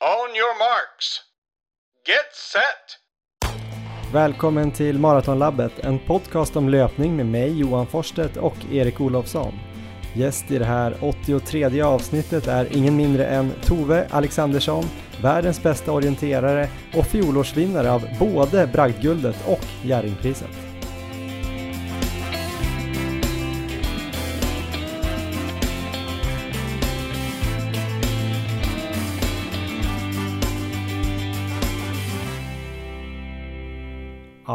On your marks. Get set! Välkommen till Maratonlabbet, en podcast om löpning med mig Johan Forsstedt och Erik Olofsson. Gäst i det här 83 avsnittet är ingen mindre än Tove Alexandersson, världens bästa orienterare och fjolårsvinnare av både Bragdguldet och Jerringpriset.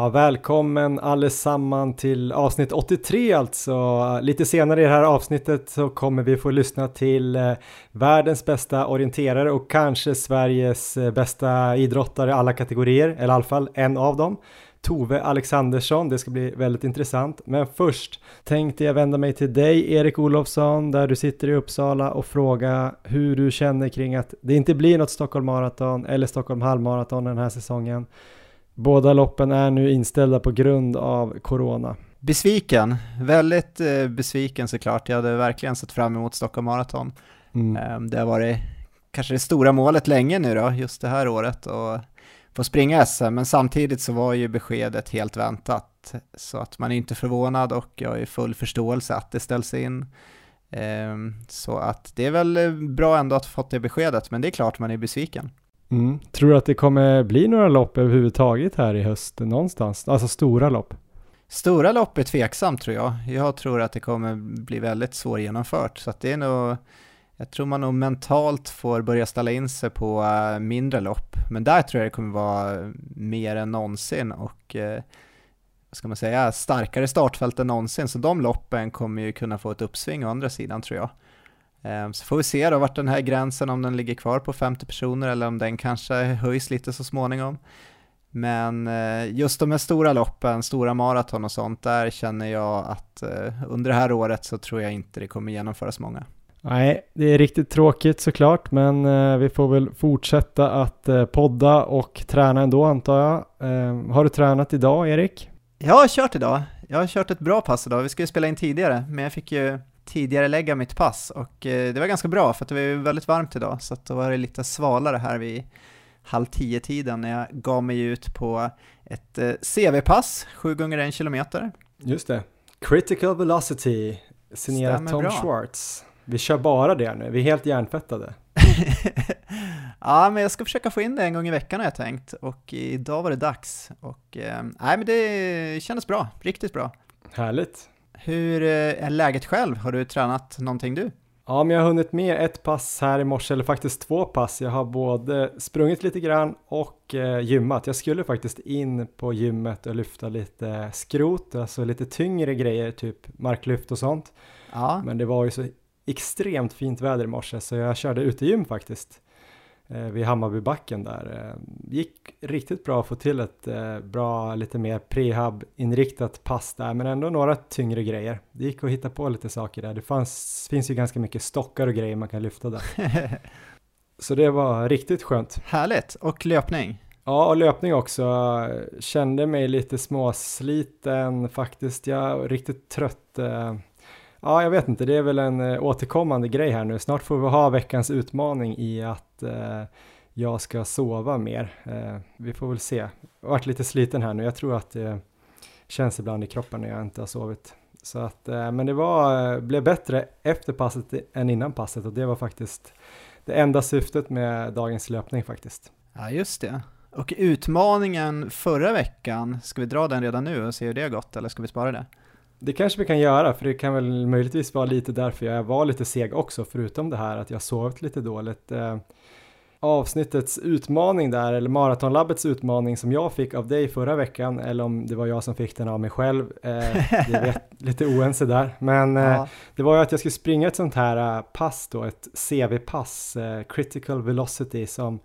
Ja, välkommen allesamman till avsnitt 83 alltså. Lite senare i det här avsnittet så kommer vi få lyssna till eh, världens bästa orienterare och kanske Sveriges eh, bästa idrottare i alla kategorier, eller i alla fall en av dem. Tove Alexandersson, det ska bli väldigt intressant. Men först tänkte jag vända mig till dig Erik Olofsson där du sitter i Uppsala och fråga hur du känner kring att det inte blir något Stockholm Marathon eller Stockholm halvmaraton den här säsongen. Båda loppen är nu inställda på grund av corona. Besviken, väldigt eh, besviken såklart. Jag hade verkligen sett fram emot Stockholm Marathon. Mm. Eh, det har varit kanske det stora målet länge nu då, just det här året, och få springa SM, men samtidigt så var ju beskedet helt väntat. Så att man är inte förvånad och jag har ju full förståelse att det ställs in. Eh, så att det är väl eh, bra ändå att ha fått det beskedet, men det är klart man är besviken. Mm. Tror du att det kommer bli några lopp överhuvudtaget här i höst någonstans? Alltså stora lopp? Stora lopp är tveksamt tror jag. Jag tror att det kommer bli väldigt svårgenomfört, så att det är nog jag tror man nog mentalt får börja ställa in sig på eh, mindre lopp, men där tror jag det kommer vara mer än någonsin och eh, vad ska man säga, starkare startfält än någonsin, så de loppen kommer ju kunna få ett uppsving å andra sidan tror jag. Uh, så får vi se då vart den här gränsen, om den ligger kvar på 50 personer eller om den kanske höjs lite så småningom. Men just de här stora loppen, stora maraton och sånt, där känner jag att under det här året så tror jag inte det kommer genomföras många. Nej, det är riktigt tråkigt såklart, men eh, vi får väl fortsätta att eh, podda och träna ändå antar jag. Eh, har du tränat idag, Erik? Jag har kört idag. Jag har kört ett bra pass idag. Vi skulle spela in tidigare, men jag fick ju tidigare lägga mitt pass och eh, det var ganska bra för att det var väldigt varmt idag, så att då var det lite svalare här vid halv tio tiden när jag gav mig ut på ett eh, CV-pass, 7 gånger 1 kilometer. Just det. Critical Velocity, signerat Stämmer Tom bra. Schwartz. Vi kör bara det nu, vi är helt hjärntvättade. ja, men jag ska försöka få in det en gång i veckan har jag tänkt och idag var det dags och eh, nej, men det kändes bra, riktigt bra. Härligt. Hur eh, är läget själv? Har du tränat någonting du? Ja, men jag har hunnit med ett pass här i morse, eller faktiskt två pass. Jag har både sprungit lite grann och eh, gymmat. Jag skulle faktiskt in på gymmet och lyfta lite skrot, alltså lite tyngre grejer, typ marklyft och sånt. Ja, Men det var ju så extremt fint väder i morse så jag körde utegym faktiskt eh, vid Hammarbybacken där. Eh, gick riktigt bra att få till ett eh, bra, lite mer prehab inriktat pass där, men ändå några tyngre grejer. Det gick att hitta på lite saker där. Det fanns, finns ju ganska mycket stockar och grejer man kan lyfta där. Så det var riktigt skönt. härligt. Och löpning? Ja, och löpning också. Kände mig lite småsliten faktiskt. Jag är riktigt trött. Ja, jag vet inte, det är väl en eh, återkommande grej här nu. Snart får vi ha veckans utmaning i att eh, jag ska sova mer. Eh, vi får väl se. Jag har varit lite sliten här nu. Jag tror att det känns ibland i kroppen när jag inte har sovit. Så att, eh, men det var, eh, blev bättre efter passet än innan passet och det var faktiskt det enda syftet med dagens löpning faktiskt. Ja, just det. Och utmaningen förra veckan, ska vi dra den redan nu och se hur det har gått, eller ska vi spara det? Det kanske vi kan göra, för det kan väl möjligtvis vara lite därför jag var lite seg också, förutom det här att jag sovit lite dåligt. Eh, avsnittets utmaning där, eller maratonlabbets utmaning som jag fick av dig förra veckan, eller om det var jag som fick den av mig själv, eh, det vet lite oense där. Men eh, Ja, det var ju att jag skulle springa ett sånt här pass då, ett CV-pass, Critical Velocity, som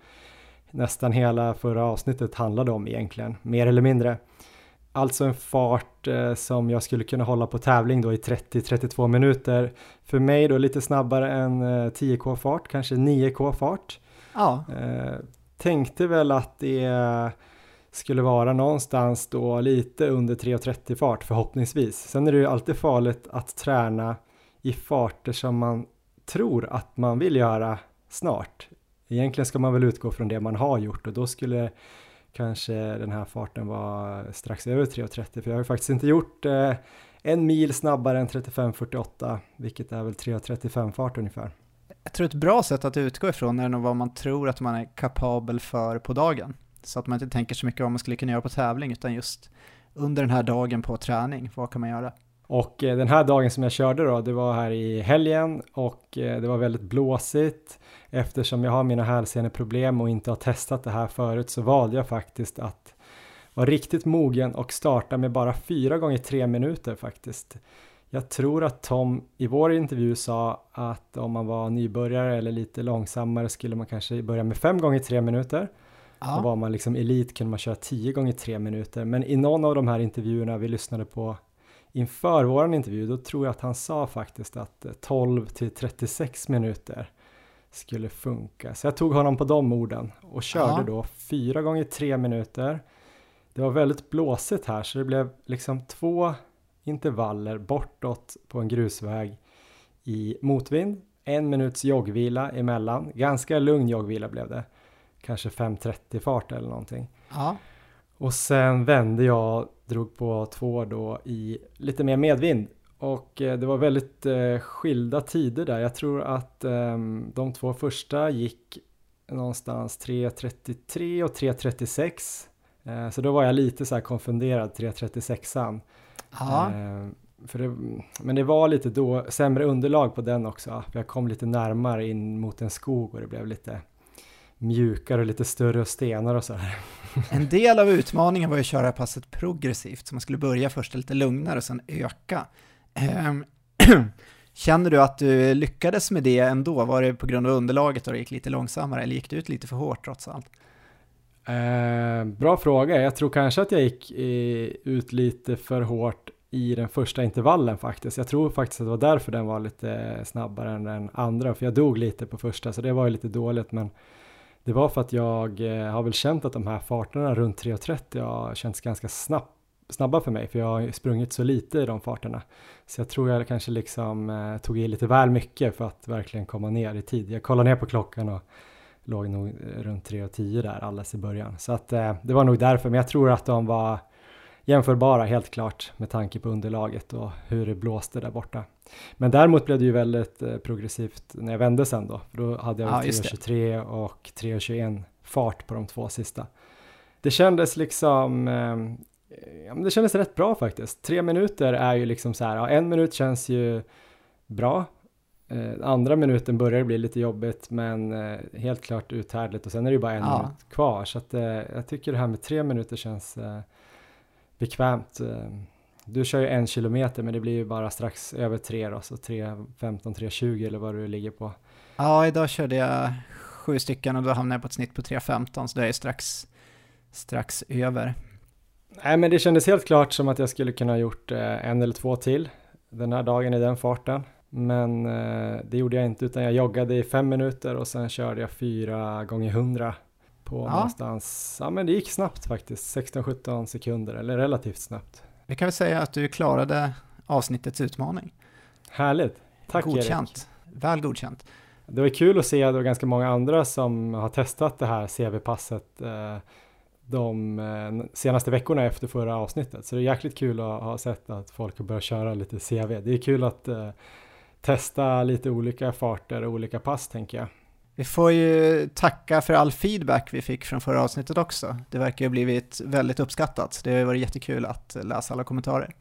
nästan hela förra avsnittet handlade om egentligen, mer eller mindre. Alltså en fart eh, som jag skulle kunna hålla på tävling då i 30-32 minuter. För mig då lite snabbare än eh, 10k fart, kanske 9k fart. ja, Eh, tänkte väl att det skulle vara någonstans då lite under 3.30 fart förhoppningsvis. Sen är det ju alltid farligt att träna i farter som man tror att man vill göra snart. Egentligen ska man väl utgå från det man har gjort och då skulle kanske den här farten vara strax över 3.30 för jag har ju faktiskt inte gjort eh, en mil snabbare än 35.48 vilket är väl 3.35 fart ungefär. Jag tror ett bra sätt att utgå ifrån är nog vad man tror att man är kapabel för på dagen. Så att man inte tänker så mycket vad man skulle kunna göra på tävling utan just under den här dagen på träning, vad kan man göra? Och eh, den här dagen som jag körde då, det var här i helgen och eh, det var väldigt blåsigt. Eftersom jag har mina hälseneproblem och inte har testat det här förut så valde jag faktiskt att vara riktigt mogen och starta med bara fyra gånger tre minuter faktiskt. Jag tror att Tom i vår intervju sa att om man var nybörjare eller lite långsammare skulle man kanske börja med fem gånger tre minuter. Ja. Och var man liksom elit kunde man köra tio gånger tre minuter. Men i någon av de här intervjuerna vi lyssnade på inför vår intervju, då tror jag att han sa faktiskt att 12 till 36 minuter skulle funka. Så jag tog honom på de orden och körde ja. då fyra gånger tre minuter. Det var väldigt blåsigt här så det blev liksom två intervaller bortåt på en grusväg i motvind. En minuts joggvila emellan, ganska lugn joggvila blev det. Kanske 5.30 fart eller någonting. Ja. Och sen vände jag, drog på två då i lite mer medvind. Och eh, det var väldigt eh, skilda tider där. Jag tror att eh, de två första gick någonstans 3.33 och 3.36. Eh, så då var jag lite så här konfunderad, 3.36an. Ja. För det, men det var lite då sämre underlag på den också. Jag kom lite närmare in mot en skog och det blev lite mjukare och lite större stenar och så här. En del av utmaningen var ju att köra passet progressivt, så man skulle börja först lite lugnare och sen öka. Ehm, känner du att du lyckades med det ändå? Var det på grund av underlaget och det gick lite långsammare eller gick du ut lite för hårt trots allt? Eh, bra fråga. Jag tror kanske att jag gick i, ut lite för hårt i den första intervallen faktiskt. Jag tror faktiskt att det var därför den var lite snabbare än den andra, för jag dog lite på första, så det var ju lite dåligt, men det var för att jag eh, har väl känt att de här farterna runt 3.30 har känts ganska snabb, snabba för mig, för jag har sprungit så lite i de farterna. Så jag tror jag kanske liksom eh, tog i lite väl mycket för att verkligen komma ner i tid. Jag kollade ner på klockan och låg nog runt 3.10 där alldeles i början. Så att eh, det var nog därför, men jag tror att de var jämförbara helt klart med tanke på underlaget och hur det blåste där borta. Men däremot blev det ju väldigt eh, progressivt när jag vände sen då. Då hade jag ja, 3.23 och 3.21 fart på de två sista. Det kändes liksom, ja, det kändes rätt bra faktiskt. Tre minuter är ju liksom så här, ja, en minut känns ju bra. Eh, andra minuten börjar det bli lite jobbigt men eh, helt klart uthärdligt och sen är det ju bara en ja. minut kvar. Så att, eh, jag tycker det här med tre minuter känns eh, bekvämt. Eh, du kör ju en kilometer men det blir ju bara strax över tre då, så 3.15, 3.20 eller vad du ligger på. Ja, idag körde jag sju stycken och då hamnade jag på ett snitt på 3.15 så det är strax, strax över. Nej men det kändes helt klart som att jag skulle kunna ha gjort eh, en eller två till den här dagen i den farten. Men eh, det gjorde jag inte utan jag joggade i fem minuter och sen körde jag fyra gånger hundra på ja. någonstans, ja men det gick snabbt faktiskt, 16-17 sekunder eller relativt snabbt. Vi kan väl säga att du klarade avsnittets utmaning. Härligt, tack Godkänt, Erik. väl godkänt. Det var kul att se att det var ganska många andra som har testat det här CV-passet eh, de eh, senaste veckorna efter förra avsnittet. Så det är jäkligt kul att ha sett att folk har börjat köra lite CV. Det är kul att eh, testa lite olika farter och olika pass tänker jag. Vi får ju tacka för all feedback vi fick från förra avsnittet också. Det verkar ha blivit väldigt uppskattat. Det har varit jättekul att läsa alla kommentarer.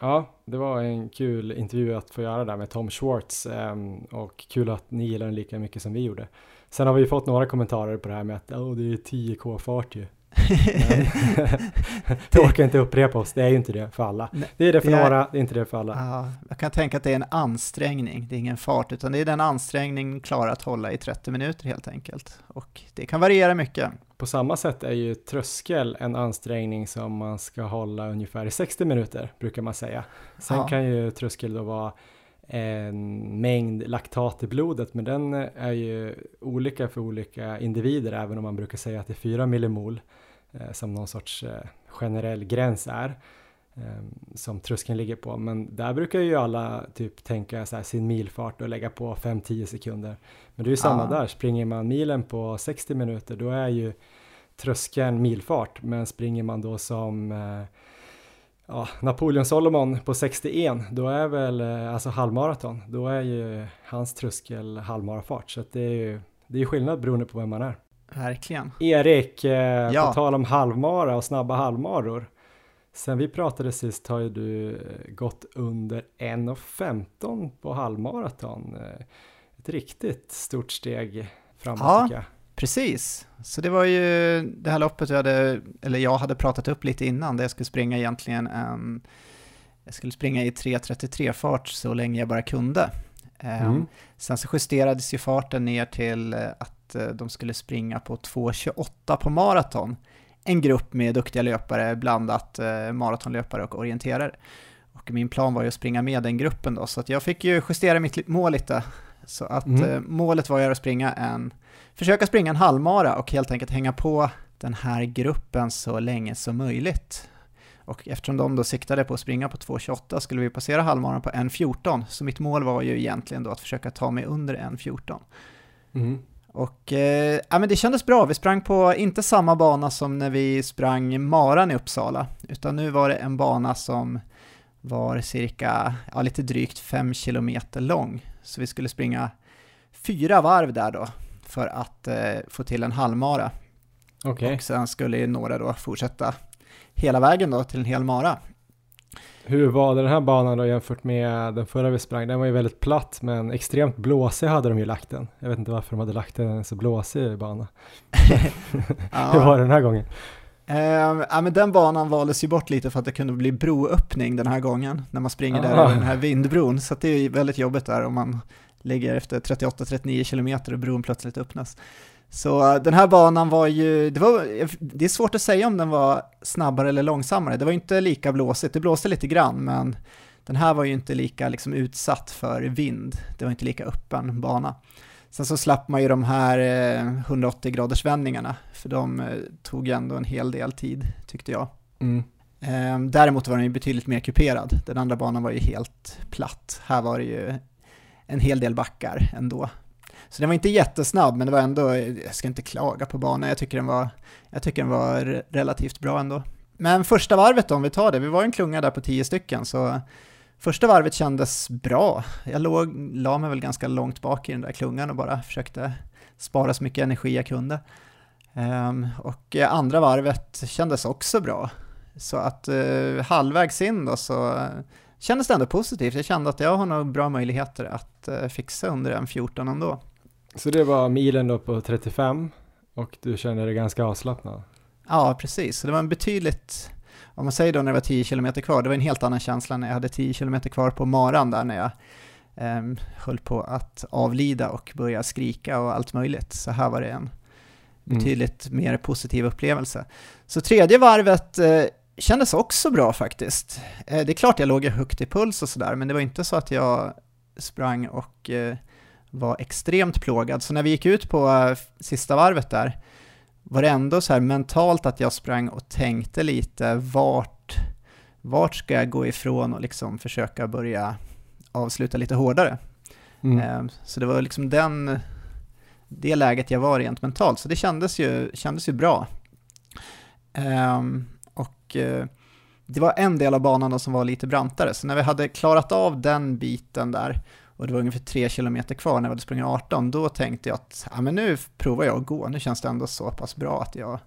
Ja, det var en kul intervju att få göra där med Tom Schwartz ehm, och kul att ni gillar den lika mycket som vi gjorde. Sen har vi fått några kommentarer på det här med att oh, det är 10k fart ju. det orkar inte upprepa oss, det är ju inte det för alla. Det är det för det är, några, det är inte det för alla. Ja, jag kan tänka att det är en ansträngning, det är ingen fart, utan det är den ansträngning klarar att hålla i 30 minuter helt enkelt. Och det kan variera mycket. På samma sätt är ju tröskel en ansträngning som man ska hålla ungefär i 60 minuter, brukar man säga. Sen ja. kan ju tröskel då vara en mängd laktat i blodet, men den är ju olika för olika individer, även om man brukar säga att det är 4 millimol. Eh, som någon sorts eh, generell gräns är. eh, som tröskeln ligger på. Men där brukar ju alla typ tänka så här, sin milfart och lägga på 5-10 sekunder. Men det är ju samma Ja. där, springer man milen på 60 minuter då är ju tröskeln milfart. Men springer man då som ja, Napoleon Solomon på 61, då är väl alltså halvmaraton, då är ju hans tröskel halvmarafart. Så att det är ju det är skillnad beroende på vem man är. Verkligen. Erik, eh, Ja. på tal om halvmara och snabba halvmaror. Sen vi pratade sist har ju du eh, gått under 1.15 på halvmaraton. Eh, Ett riktigt stort steg framåt Ja. tycker jag. Precis, så det var ju det här loppet jag hade, eller jag hade pratat upp lite innan, där jag skulle springa egentligen en, jag skulle springa i 3.33 fart så länge jag bara kunde. Ehm, Mm. Sen så justerades ju farten ner till eh, att eh, de skulle springa på 2.28 på maraton. En grupp med duktiga löpare, blandat eh, maratonlöpare och orienterare. Och min plan var ju att springa med den gruppen då, så att jag fick ju justera mitt mål lite. Så att Mm. eh, målet var ju att springa en, försöka springa en halvmara och helt enkelt hänga på den här gruppen så länge som möjligt. Och eftersom de då siktade på att springa på 2.28 skulle vi passera halvmaran på 1.14, så mitt mål var ju egentligen då att försöka ta mig under 1.14. Mm. Och eh, ja, men det kändes bra, vi sprang på inte samma bana som när vi sprang maran i Uppsala, utan nu var det en bana som var cirka, ja, lite drygt 5 kilometer lång. Så vi skulle springa fyra varv där då, för att eh, få till en halvmara. Okej, Och sen skulle några då fortsätta hela vägen då till en hel mara. Hur var den här banan då jämfört med den förra vi sprang? Den var ju väldigt platt men extremt blåsig hade de ju lagt den. Jag vet inte varför de hade lagt en så blåsig bana. Hur var det den här gången? Eh, ja, men den banan valdes ju bort lite för att det kunde bli broöppning den här gången, när man springer där Ah. över den här vindbron, så det är ju väldigt jobbigt där om man ligger efter 38-39 kilometer och bron plötsligt öppnas. Så eh, den här banan var ju, det, var, det är svårt att säga om den var snabbare eller långsammare, det var ju inte lika blåsigt, det blåste lite grann, men den här var ju inte lika liksom, utsatt för vind, det var inte lika öppen bana. Sen så slapp man ju de här eh, 180 graders vändningarna, för de eh, tog ändå en hel del tid, tyckte jag. Mm. Eh, däremot var den ju betydligt mer kuperad. Den andra banan var ju helt platt. Här var det ju en hel del backar ändå. Så den var inte jättesnabb, men det var ändå, jag ska inte klaga på banan, jag tycker den var, jag tycker den var relativt bra ändå. Men första varvet då, om vi tar det, vi var en klunga där på tio stycken, så första varvet kändes bra. Jag låg, la mig väl ganska långt bak i den där klungan och bara försökte spara så mycket energi jag kunde. Um, och eh, andra varvet kändes också bra. Så att uh, halvvägs in då så kändes det ändå positivt. Jag kände att jag har nog bra möjligheter att uh, fixa under en 14 ändå. Så det var milen då på 35 och du kände dig ganska avslappnad? Ja, precis. Så det var en betydligt, om man säger då när det var 10 km kvar, det var en helt annan känsla när jag hade 10 km kvar på maran där när jag eh, höll på att avlida och börja skrika och allt möjligt. Så här var det en Mm. betydligt mer positiv upplevelse. Så tredje varvet eh, kändes också bra faktiskt. Eh, det är klart jag låg högt i puls och sådär, men det var inte så att jag sprang och eh, var extremt plågad. Så när vi gick ut på eh, sista varvet där, var det ändå så här mentalt att jag sprang och tänkte lite vart, vart ska jag gå ifrån och liksom försöka börja avsluta lite hårdare. Mm. Eh, Så det var liksom den, det läget jag var rent mentalt, så det kändes ju, kändes ju bra. Ehm, och eh, det var en del av banan som var lite brantare, så när vi hade klarat av den biten där, och det var ungefär tre kilometer kvar när vi hade sprungit 18, då tänkte jag att ja, men nu provar jag att gå, nu känns det ändå så pass bra att jag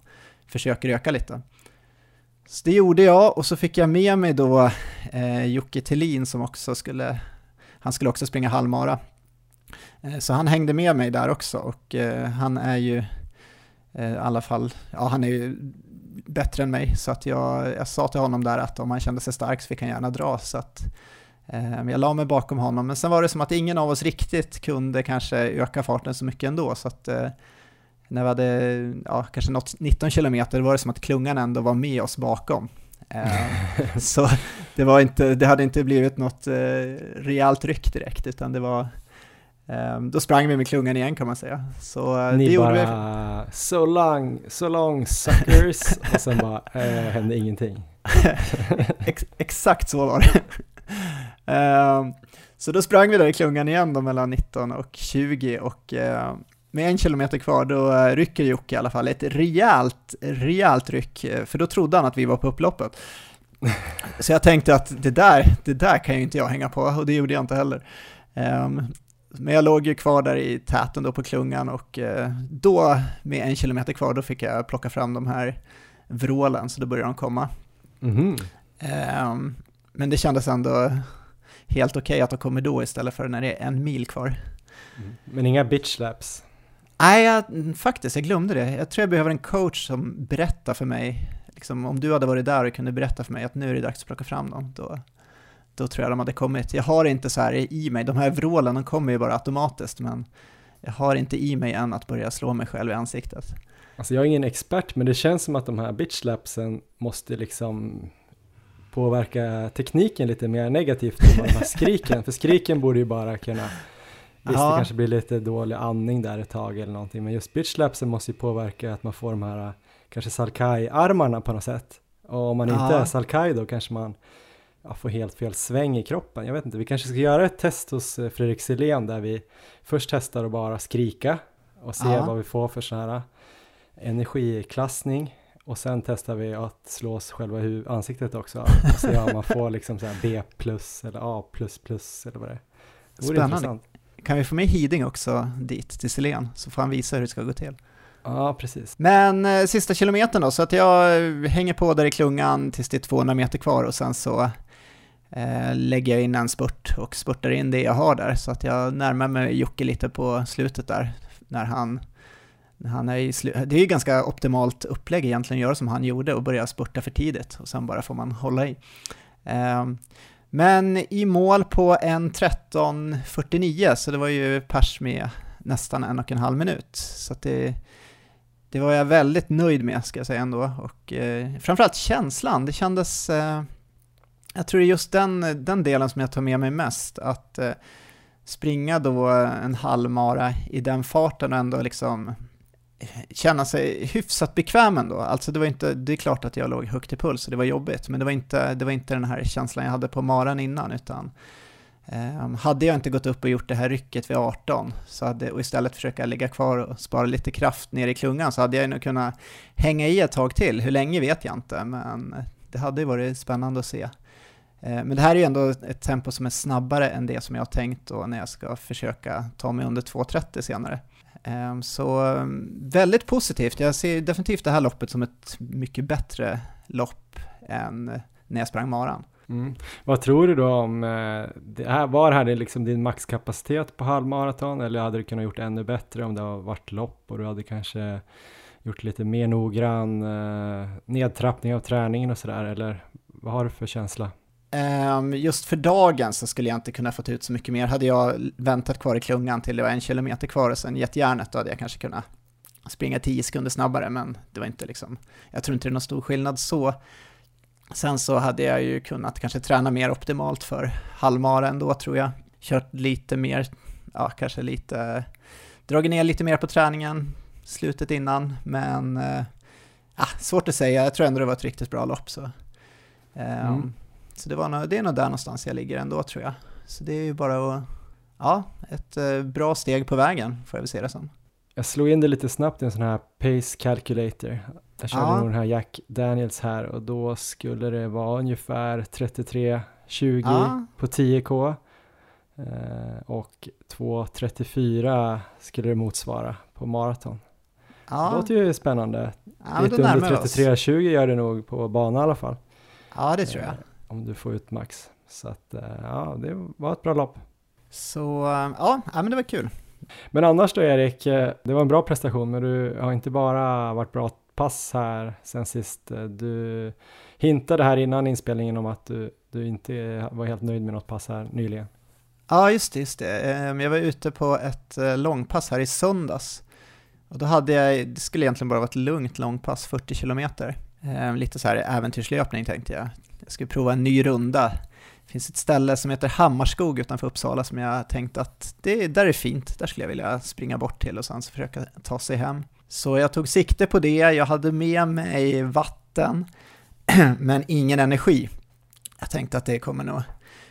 försöker öka lite. Så det gjorde jag, och så fick jag med mig då eh, Jocke Thelin som också skulle, han skulle också springa halvmara. Eh, Så han hängde med mig där också och eh, han är ju eh, i alla fall, ja han är ju bättre än mig så att jag, jag sa till honom där att om han kände sig stark så fick han gärna dra så att jag la mig bakom honom men sen var det som att ingen av oss riktigt kunde kanske öka farten så mycket ändå så att eh, när vi hade ja, kanske nått 19 kilometer var det som att klungan ändå var med oss bakom. Eh, så det, var inte, det hade inte blivit något eh, rejält ryck direkt utan det var eh, då sprang vi med klungan igen kan man säga. Så eh, det Ni gjorde vi. bara so long, so long suckers och sen bara eh, hände ingenting. Ex exakt så var det. Uh, så då sprang vi där i klungan igen då mellan 19 och 20 och uh, med en kilometer kvar då uh, rycker Jocke i alla fall ett rejält, rejält ryck, eh, för då trodde han att vi var på upploppet. Så jag tänkte att det där, det där kan ju inte jag hänga på och det gjorde jag inte heller. Um, men jag låg ju kvar där i täten då på klungan och uh, då med en kilometer kvar då fick jag plocka fram de här vrålen så då började de komma. Mm. Men det kändes ändå helt okej okay att de kommer då istället för när det är en mil kvar. Mm. Men inga bitch slaps? Nej, jag, faktiskt, jag glömde det. Jag tror jag behöver en coach som berättar för mig liksom, om du hade varit där och kunde berätta för mig att nu är det dags att plocka fram dem, då, då tror jag de hade kommit. Jag har inte så här i mig, de här vrålen de kommer ju bara automatiskt, men jag har inte i mig än att börja slå mig själv i ansiktet. Alltså jag är ingen expert, men det känns som att de här bitchlapsen måste liksom påverka tekniken lite mer negativt än de här skriken, för skriken borde ju bara kunna Visst, ja. det kanske blir lite dålig andning där ett tag eller någonting, men just bitchlapsen måste ju påverka att man får de här kanske Salkai-armarna på något sätt. Och om man ja. inte är Salkai då kanske man ja, får helt fel sväng i kroppen. Jag vet inte, vi kanske ska göra ett test hos eh, Fredrik Selén där vi först testar att bara skrika och se vad vi får för sån här energiklassning och sen testar vi att slå oss själva i ansiktet också och se om man får liksom så B plus eller A plus plus eller vad det är. Det Spännande. Intressant. Kan vi få med Hiding också dit till Selén så får han visa hur det ska gå till. Ja, precis. Men eh, sista kilometern då, så att jag hänger på där i klungan tills det är 200 meter kvar och sen så eh, lägger jag in en spurt och spurtar in det jag har där så att jag närmar mig Jocke lite på slutet där när han han är slu- det är ju ganska optimalt upplägg egentligen att göra som han gjorde och börja spurta för tidigt och sen bara får man hålla i. Ehm, men i mål på en 13.49 så det var ju pers med nästan en och en halv minut. Så det, det var jag väldigt nöjd med ska jag säga ändå. Och eh, framförallt känslan, det kändes... Eh, jag tror det är just den, den delen som jag tar med mig mest. Att eh, springa då en halvmara i den farten och ändå liksom känna sig hyfsat bekväm ändå. Alltså det var inte, det är klart att jag låg högt i puls och det var jobbigt, men det var inte, det var inte den här känslan jag hade på maran innan, utan eh, hade jag inte gått upp och gjort det här rycket vid 18 så hade, och istället försöka ligga kvar och spara lite kraft ner i klungan så hade jag nog kunnat hänga i ett tag till. Hur länge vet jag inte, men det hade ju varit spännande att se. Eh, men det här är ju ändå ett tempo som är snabbare än det som jag har tänkt då när jag ska försöka ta mig under 2.30 senare. Ehm, så mm, väldigt positivt. Jag ser definitivt det här loppet som ett mycket bättre lopp än eh, när jag sprang maran. Mm. Vad tror du då om, eh, det här, var det här liksom din maxkapacitet på halvmaraton eller hade du kunnat gjort ännu bättre om det har varit lopp och du hade kanske gjort lite mer noggrann eh, nedtrappning av träningen och sådär eller vad har du för känsla? Ehm, just för dagen så skulle jag inte kunna fått ut så mycket mer. Hade jag väntat kvar i klungan till det var en kilometer kvar och sen gett järnet då hade jag kanske kunnat springa tio sekunder snabbare men det var inte liksom, jag tror inte det är någon stor skillnad så. Sen så hade jag ju kunnat kanske träna mer optimalt för halvmara ändå tror jag. Kört lite mer, ja kanske lite, dragit ner lite mer på träningen slutet innan, men eh, ja, svårt att säga. Jag tror ändå det var ett riktigt bra lopp. Så, ehm, Mm. Um, så det, var nog, det är nog där någonstans jag ligger ändå tror jag. Så det är ju bara att, ja, ett äh, bra steg på vägen får jag väl se det som. Jag slog in det lite snabbt i en sån här pace calculator. Jag körde ja. nog den här Jack Daniels här och då skulle det vara ungefär 33-20 ja. på 10K. Eh, och 2.34 skulle det motsvara på maraton. Ja. Det låter ju spännande. Ja, Lite under 33-20 gör det nog på bana i alla fall. Ja, det tror jag. Om du får ut max. Så att, eh, ja, det var ett bra lopp. Så, eh, ja, men det var kul. Men annars då Erik, eh, det var en bra prestation, men du har inte bara varit bra pass här sen sist. Du hintade här innan inspelningen om att du, du inte var helt nöjd med något pass här nyligen. Ja, just det, just det. Ehm, jag var ute på ett långpass här i söndags. Och då hade jag, det skulle egentligen bara vara ett lugnt långpass, 40 kilometer. Ehm, lite så här äventyrslöpning tänkte jag. Jag skulle prova en ny runda. Det finns ett ställe som heter Hammarskog utanför Uppsala som jag tänkt att det där är fint, där skulle jag vilja springa bort till och sen försöka ta sig hem. Så jag tog sikte på det, jag hade med mig vatten, men ingen energi. Jag tänkte att det kommer nog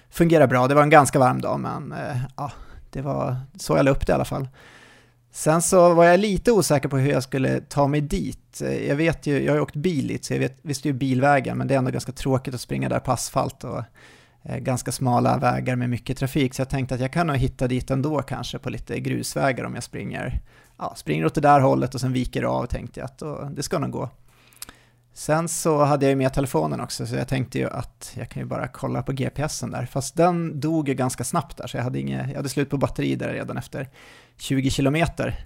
fungera bra. Det var en ganska varm dag, men eh, ja, det var så jag la upp det i alla fall. Sen så var jag lite osäker på hur jag skulle ta mig dit. Jag vet ju, jag har ju åkt bil dit, så jag vet, visste ju bilvägen, men det är ändå ganska tråkigt att springa där på asfalt och eh, ganska smala vägar med mycket trafik, så jag tänkte att jag kan nog hitta dit ändå kanske på lite grusvägar om jag springer, ja, springer åt det där hållet och sen viker av tänkte jag att då, det ska nog gå. Sen så hade jag ju med telefonen också, så jag tänkte ju att jag kan ju bara kolla på GPSen där, fast den dog ju ganska snabbt där, så jag hade, inge, jag hade slut på batteri där redan efter 20 kilometer.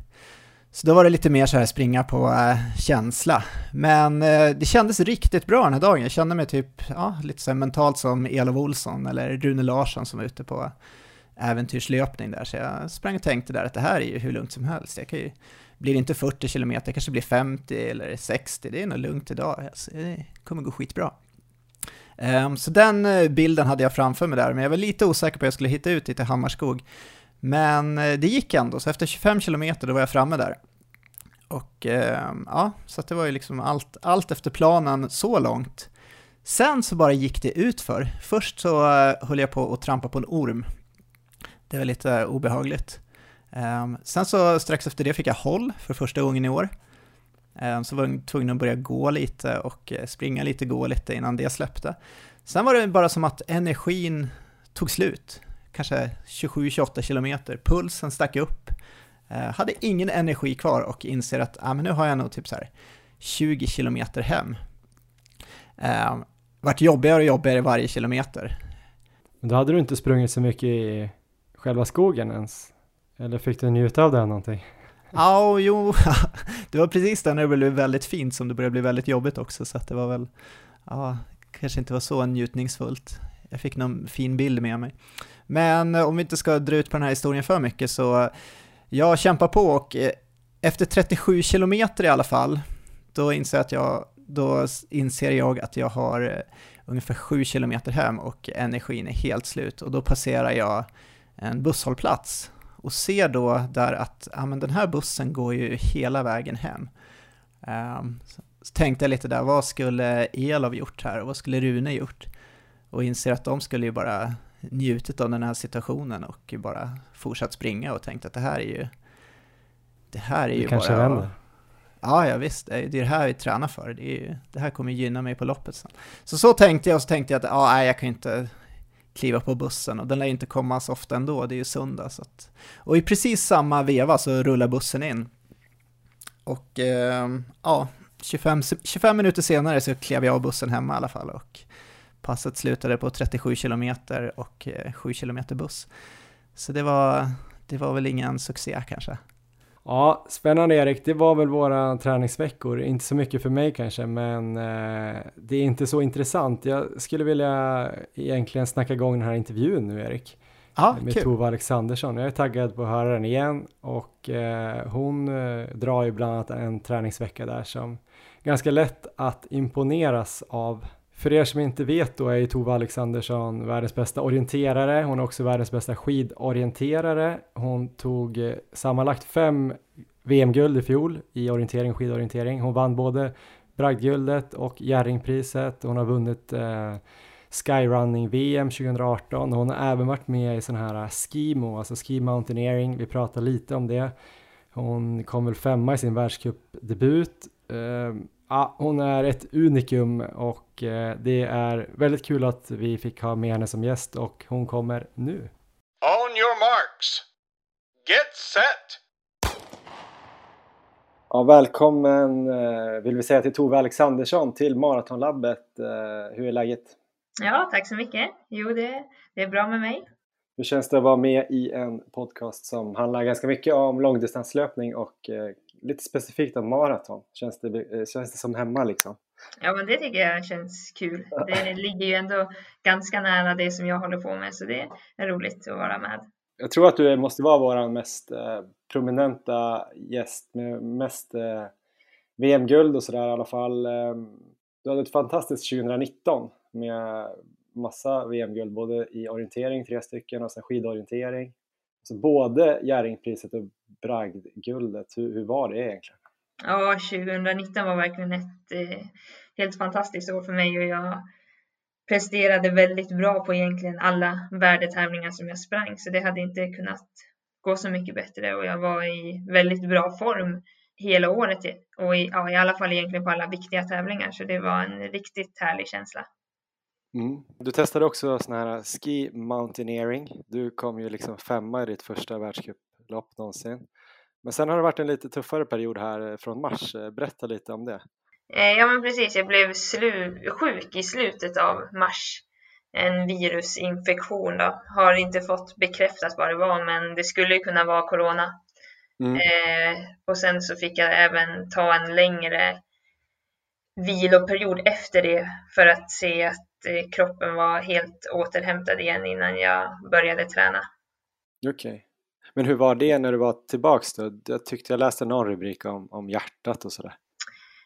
Så då var det lite mer så här springa på äh, känsla. Men äh, det kändes riktigt bra den här dagen. Jag kände mig typ, ja, lite så mentalt som Elof Olsson eller Rune Larsson som var ute på äventyrslöpning där. Så jag sprang och tänkte där att det här är ju hur lugnt som helst. Jag kan ju, blir det inte 40 kilometer, kanske blir 50 eller 60, det är nog lugnt idag. Alltså, det kommer gå skitbra. Um, så den eh, bilden hade jag framför mig där, men jag var lite osäker på hur jag skulle hitta ut dit till Hammarskog. Men eh, det gick ändå, så efter 25 kilometer då var jag framme där. Och um, ja, så det var ju liksom allt, allt efter planen så långt. Sen så bara gick det utför. Först så eh, höll jag på att trampa på en orm. Det var lite obehagligt. Ehm, sen så strax efter det fick jag håll för första gången i år. Ehm, så var jag tvungen att börja gå lite och eh, springa lite, gå lite innan det släppte. Sen var det bara som att energin tog slut kanske 27-28 kilometer, pulsen stack upp, ehm, hade ingen energi kvar och inser att ah, men nu har jag nog typ så här 20 kilometer hem. Eh, vart jobbigare och jobbigare varje kilometer. Men då hade du inte sprungit så mycket i själva skogen ens? Eller fick du njuta av det någonting? Ja, oh, jo, det var precis där när det blev väldigt fint som det började bli väldigt jobbigt också, så att det var väl, ja, kanske inte var så njutningsfullt. Jag fick någon fin bild med mig. Men eh, om vi inte ska dra ut på den här historien för mycket så eh, jag kämpar på och eh, efter 37 kilometer i alla fall, då inser, att jag, då inser jag att jag har ungefär 7 kilometer hem och energin är helt slut och då passerar jag en busshållplats och ser då där att ja, men den här bussen går ju hela vägen hem. Um, så tänkte jag lite där, vad skulle Elof gjort här och vad skulle Rune gjort? Och inser att de skulle ju bara njutit av den här situationen och bara fortsatt springa och tänkt att det här är ju det här är ju det kanske bara... vänder. Ja, ja visst, det är det här vi tränar för. Det, ju, det här kommer gynna mig på loppet sen. Så så tänkte jag och så tänkte jag att nej, jag kan inte kliva på bussen och den lär ju inte komma så ofta ändå, det är ju söndag. Så att... Och i precis samma veva så rullar bussen in. Och eh, ja, 25, 25 minuter senare så klev jag av bussen hemma i alla fall och Passet slutade på 37 kilometer och eh, 7 kilometer buss. Så det var, det var väl ingen succé kanske. Ja, spännande Erik. Det var väl våra träningsveckor. Inte så mycket för mig kanske, men eh, det är inte så intressant. Jag skulle vilja egentligen snacka igång den här intervjun nu Erik. Ja, med kul. Tove Alexandersson. Jag är taggad på att höra den igen och eh, hon eh, drar ju bland annat en träningsvecka där som ganska lätt att imponeras av för er som inte vet då är ju Tove Alexandersson världens bästa orienterare. Hon är också världens bästa skidorienterare. Hon tog eh, sammanlagt fem VM-guld i fjol i orientering och skidorientering. Hon vann både bragdguldet och Jerringpriset. Hon har vunnit eh, Skyrunning-VM 2018 hon har även varit med i sån här eh, skimo, alltså ski mountaineering. Vi pratar lite om det. Hon kom väl femma i sin världscupdebut. Eh, Ja, hon är ett unikum och eh, det är väldigt kul att vi fick ha med henne som gäst och hon kommer nu. On your marks. Get set! Ja, välkommen eh, vill vi säga till Tove Alexandersson till Maratonlabbet. Eh, hur är läget? Ja, tack så mycket. Jo, det, det är bra med mig. Hur känns det att vara med i en podcast som handlar ganska mycket om långdistanslöpning och lite specifikt om maraton? Känns det, eh, känns det som hemma liksom? Ja, men det tycker jag känns kul. Det ligger ju ändå ganska nära det som jag håller på med, så det är roligt att vara med. Jag tror att du måste vara vår mest eh, prominenta gäst med mest eh, VM-guld och sådär i alla fall. Eh, du hade ett fantastiskt 2019 med massa VM-guld, både i orientering, tre stycken, och sen skidorientering. Så både Jerringpriset och bragdguldet, hur, hur var det egentligen? Ja, 2019 var verkligen ett, eh, helt fantastiskt år för mig och jag presterade väldigt bra på egentligen alla värdetävlingar som jag sprang så det hade inte kunnat gå så mycket bättre och jag var i väldigt bra form hela året och i, ja, i alla fall egentligen på alla viktiga tävlingar så det var en riktigt härlig känsla. Mm. Du testade också sån här ski mountaineering. Du kom ju liksom femma i ditt första världscuplopp någonsin. Men sen har det varit en lite tuffare period här från mars. Berätta lite om det. Eh, ja men precis, jag blev sjuk i slutet av mars. En virusinfektion då. Har inte fått bekräftat vad det var men det skulle kunna vara corona. Mm. Eh, och sen så fick jag även ta en längre viloperiod efter det för att se att eh, kroppen var helt återhämtad igen innan jag började träna. Okej. Okay. Men hur var det när du var tillbaks då? Jag tyckte jag läste någon rubrik om, om hjärtat och sådär.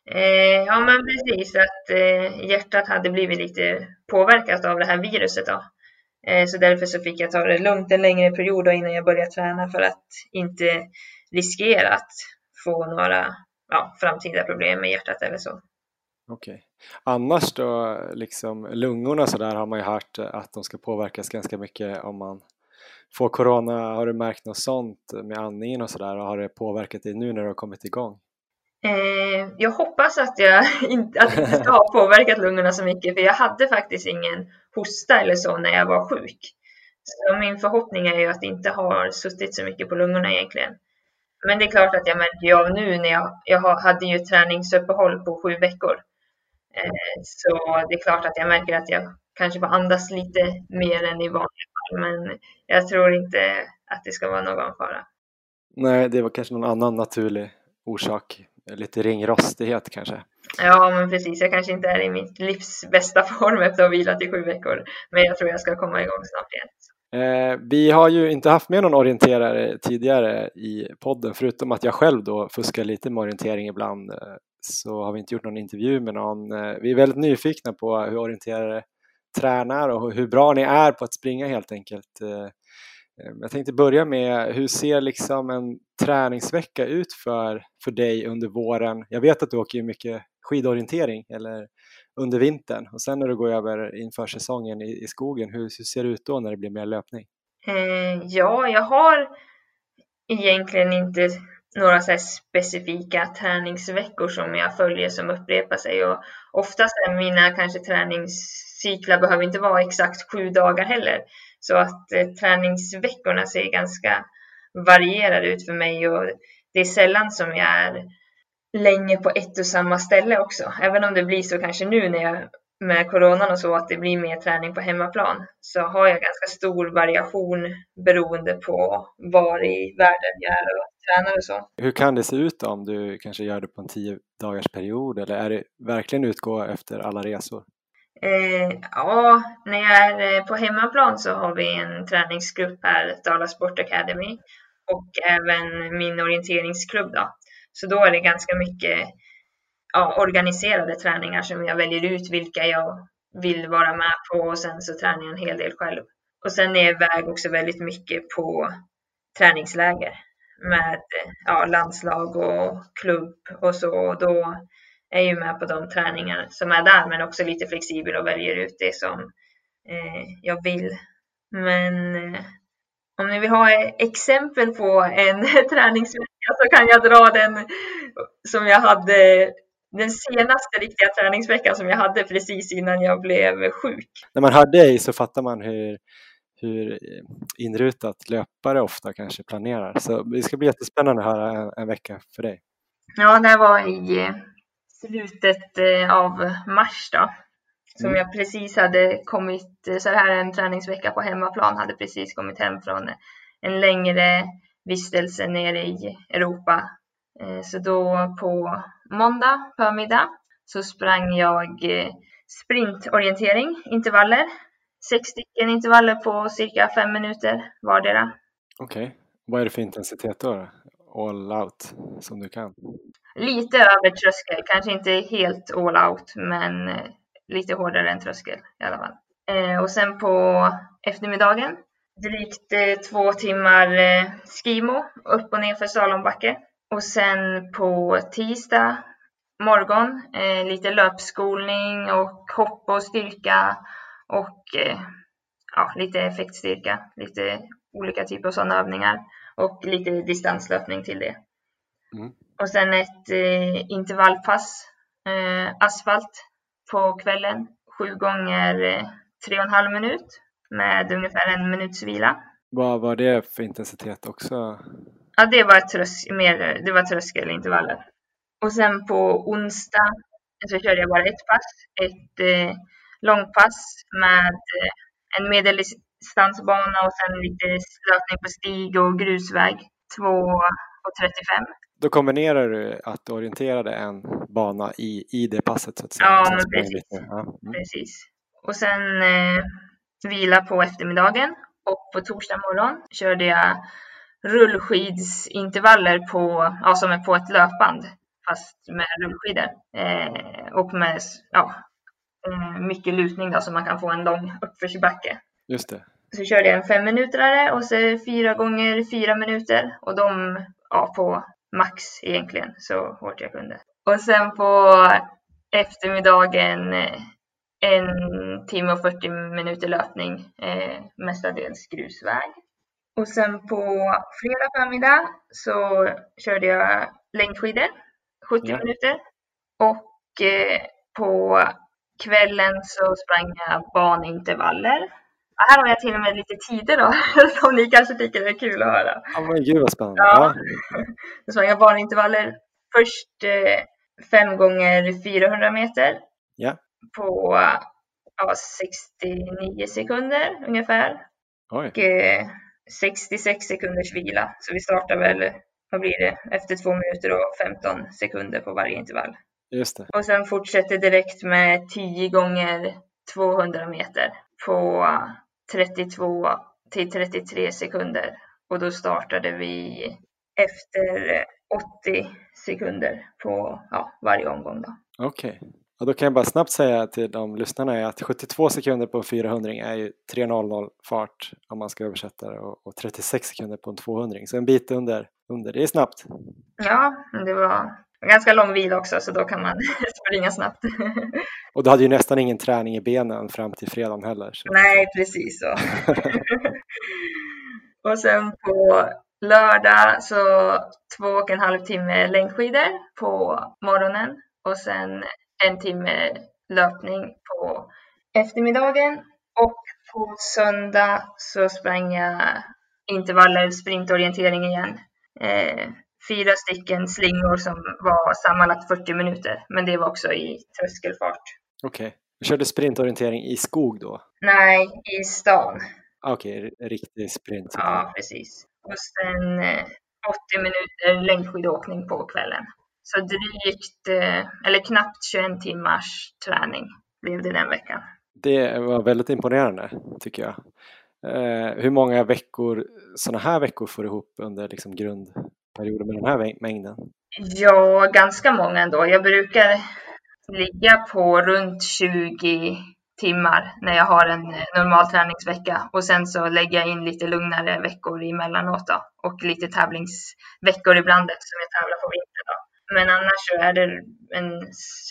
Eh, ja men precis, att eh, hjärtat hade blivit lite påverkat av det här viruset då. Eh, så därför så fick jag ta det lugnt en längre period innan jag började träna för att inte riskera att få några ja, framtida problem med hjärtat eller så. Okej. Okay. Annars då, liksom lungorna så där har man ju hört att de ska påverkas ganska mycket om man får corona. Har du märkt något sånt med andningen och sådär? Har det påverkat dig nu när du har kommit igång? Eh, jag hoppas att, jag inte, att det inte ska ha påverkat lungorna så mycket för jag hade faktiskt ingen hosta eller så när jag var sjuk. Så min förhoppning är ju att det inte har suttit så mycket på lungorna egentligen. Men det är klart att jag märker av nu när jag, jag hade ju träningsuppehåll på sju veckor. Eh, så det är klart att jag märker att jag kanske får andas lite mer än i vanliga. Men jag tror inte att det ska vara någon fara. Nej, det var kanske någon annan naturlig orsak lite ringrostighet kanske. Ja, men precis. Jag kanske inte är i mitt livs bästa form efter att ha vilat i sju veckor. Men jag tror jag ska komma igång snart igen. Eh, vi har ju inte haft med någon orienterare tidigare i podden, förutom att jag själv då fuskar lite med orientering ibland. Eh, så har vi inte gjort någon intervju med någon. Eh, vi är väldigt nyfikna på hur orienterare tränar och hur bra ni är på att springa helt enkelt. Eh, eh, jag tänkte börja med, hur ser liksom en träningsvecka ut för, för dig under våren? Jag vet att du åker mycket skidorientering eller under vintern och sen när du går över inför säsongen i, i skogen, hur, hur ser det ut då när det blir mer löpning? Eh, ja, jag har egentligen inte några så specifika träningsveckor som jag följer som upprepar sig och oftast är mina kanske tränings cyklar behöver inte vara exakt sju dagar heller. Så att eh, träningsveckorna ser ganska varierade ut för mig och det är sällan som jag är länge på ett och samma ställe också. Även om det blir så kanske nu när jag med coronan och så att det blir mer träning på hemmaplan så har jag ganska stor variation beroende på var i världen jag är och tränar och så. Hur kan det se ut då, om du kanske gör det på en tio dagars period eller är det verkligen utgå efter alla resor? Eh, ja, när jag är eh, på hemmaplan så har vi en träningsgrupp här, Dala Sport Academy och även min orienteringsklubb då. Så då är det ganska mycket ja, organiserade träningar som jag väljer ut vilka jag vill vara med på och sen så tränar jag en hel del själv. Och sen är jag iväg också väldigt mycket på träningsläger med eh, ja, landslag och klubb och så. Då är ju med på de träningar som är där men också lite flexibel och väljer ut det som eh, jag vill. Men eh, om ni vill ha exempel på en träningsvecka så kan jag dra den som jag hade den senaste riktiga träningsveckan som jag hade precis innan jag blev sjuk. När man hör dig så fattar man hur, hur inrutat löpare ofta kanske planerar. Så det ska bli jättespännande att höra en, en vecka för dig. Ja, det var i slutet eh, av mars då. Som mm. jag precis hade kommit, så här en träningsvecka på hemmaplan, hade precis kommit hem från en längre vistelse nere i Europa. Eh, så då på måndag förmiddag så sprang jag eh, sprintorientering, intervaller. Sex stycken intervaller på cirka fem minuter vardera. Okej, okay. vad är det för intensitet då? All out som du kan? Lite över tröskel, kanske inte helt all out, men eh, lite hårdare än tröskel i alla fall. Eh, och sen på eftermiddagen drygt eh, två timmar skimo upp och ner för Salombacke. Och sen på tisdag morgon. Lite löpskolning och hopp och styrka och ja, lite effektstyrka. Lite olika typer av sådana övningar och lite distanslöpning till det. Mm. Och sen ett eh, intervallpass, eh, asfalt på kvällen. Sju gånger eh, tre och en halv minut med ungefär en minuts vila. Vad var det för intensitet också? Ja, det var, trös mer, det var tröskelintervaller. Och sen på onsdag så körde jag bara ett pass, ett eh, långpass med eh, en medeldistansbana och sen lite löpning på stig och grusväg, 2.35. Då kombinerar du att du orienterade en bana i, i det passet så att säga? Ja, men precis. Ja. Mm. precis. Och sen eh, vila på eftermiddagen och på torsdag morgon körde jag rullskidsintervaller på, ja, som är på ett löpband fast med rullskidor eh, och med ja, eh, mycket lutning då, så man kan få en lång uppförsbacke. Just det. Så körde jag en fem minuter och så fyra gånger fyra minuter och de ja, på max egentligen så hårt jag kunde. Och sen på eftermiddagen eh, en timme och 40 minuter löpning, eh, mestadels grusväg. Och sen på fredag förmiddag så körde jag längdskidor, 70 ja. minuter. Och eh, på kvällen så sprang jag banintervaller. Här har jag till och med lite tider då, som ni kanske tycker är kul att höra. Ja, men gud vad spännande. Ja. Då sprang jag banintervaller. Först eh, fem gånger 400 meter. Ja. På ja, 69 sekunder ungefär. Oj. Och eh, 66 sekunders vila. Så vi startar väl, vad blir det, efter två minuter och 15 sekunder på varje intervall. Just det. Och sen fortsätter direkt med 10 gånger 200 meter på 32 till 33 sekunder. Och då startade vi efter 80 sekunder på ja, varje omgång. Okej. Okay. Och då kan jag bara snabbt säga till de lyssnarna att 72 sekunder på en 400 är ju 3.00 fart om man ska översätta det och 36 sekunder på en 200 så en bit under, under. Det är snabbt. Ja, det var ganska lång vila också så då kan man springa snabbt. och du hade ju nästan ingen träning i benen fram till fredagen heller. Så. Nej, precis så. och sen på lördag så två och en halv timme längdskidor på morgonen och sen en timme löpning på eftermiddagen och på söndag så sprang jag intervaller sprintorientering igen. Eh, fyra stycken slingor som var sammanlagt 40 minuter, men det var också i tröskelfart. Okej. Okay. Du körde sprintorientering i skog då? Nej, i stan. Okej, okay, riktig sprint. Ja, precis. Och sen eh, 80 minuter längdskidåkning på kvällen. Så drygt, eh, eller knappt 21 timmars träning blev det den veckan. Det var väldigt imponerande tycker jag. Eh, hur många veckor, sådana här veckor får du ihop under liksom grundperioden med den här mängden? Ja, ganska många ändå. Jag brukar ligga på runt 20 timmar när jag har en normal träningsvecka och sen så lägger jag in lite lugnare veckor emellanåt då, och lite tävlingsveckor ibland eftersom jag tävlar på vintern. Då. Men annars så är det en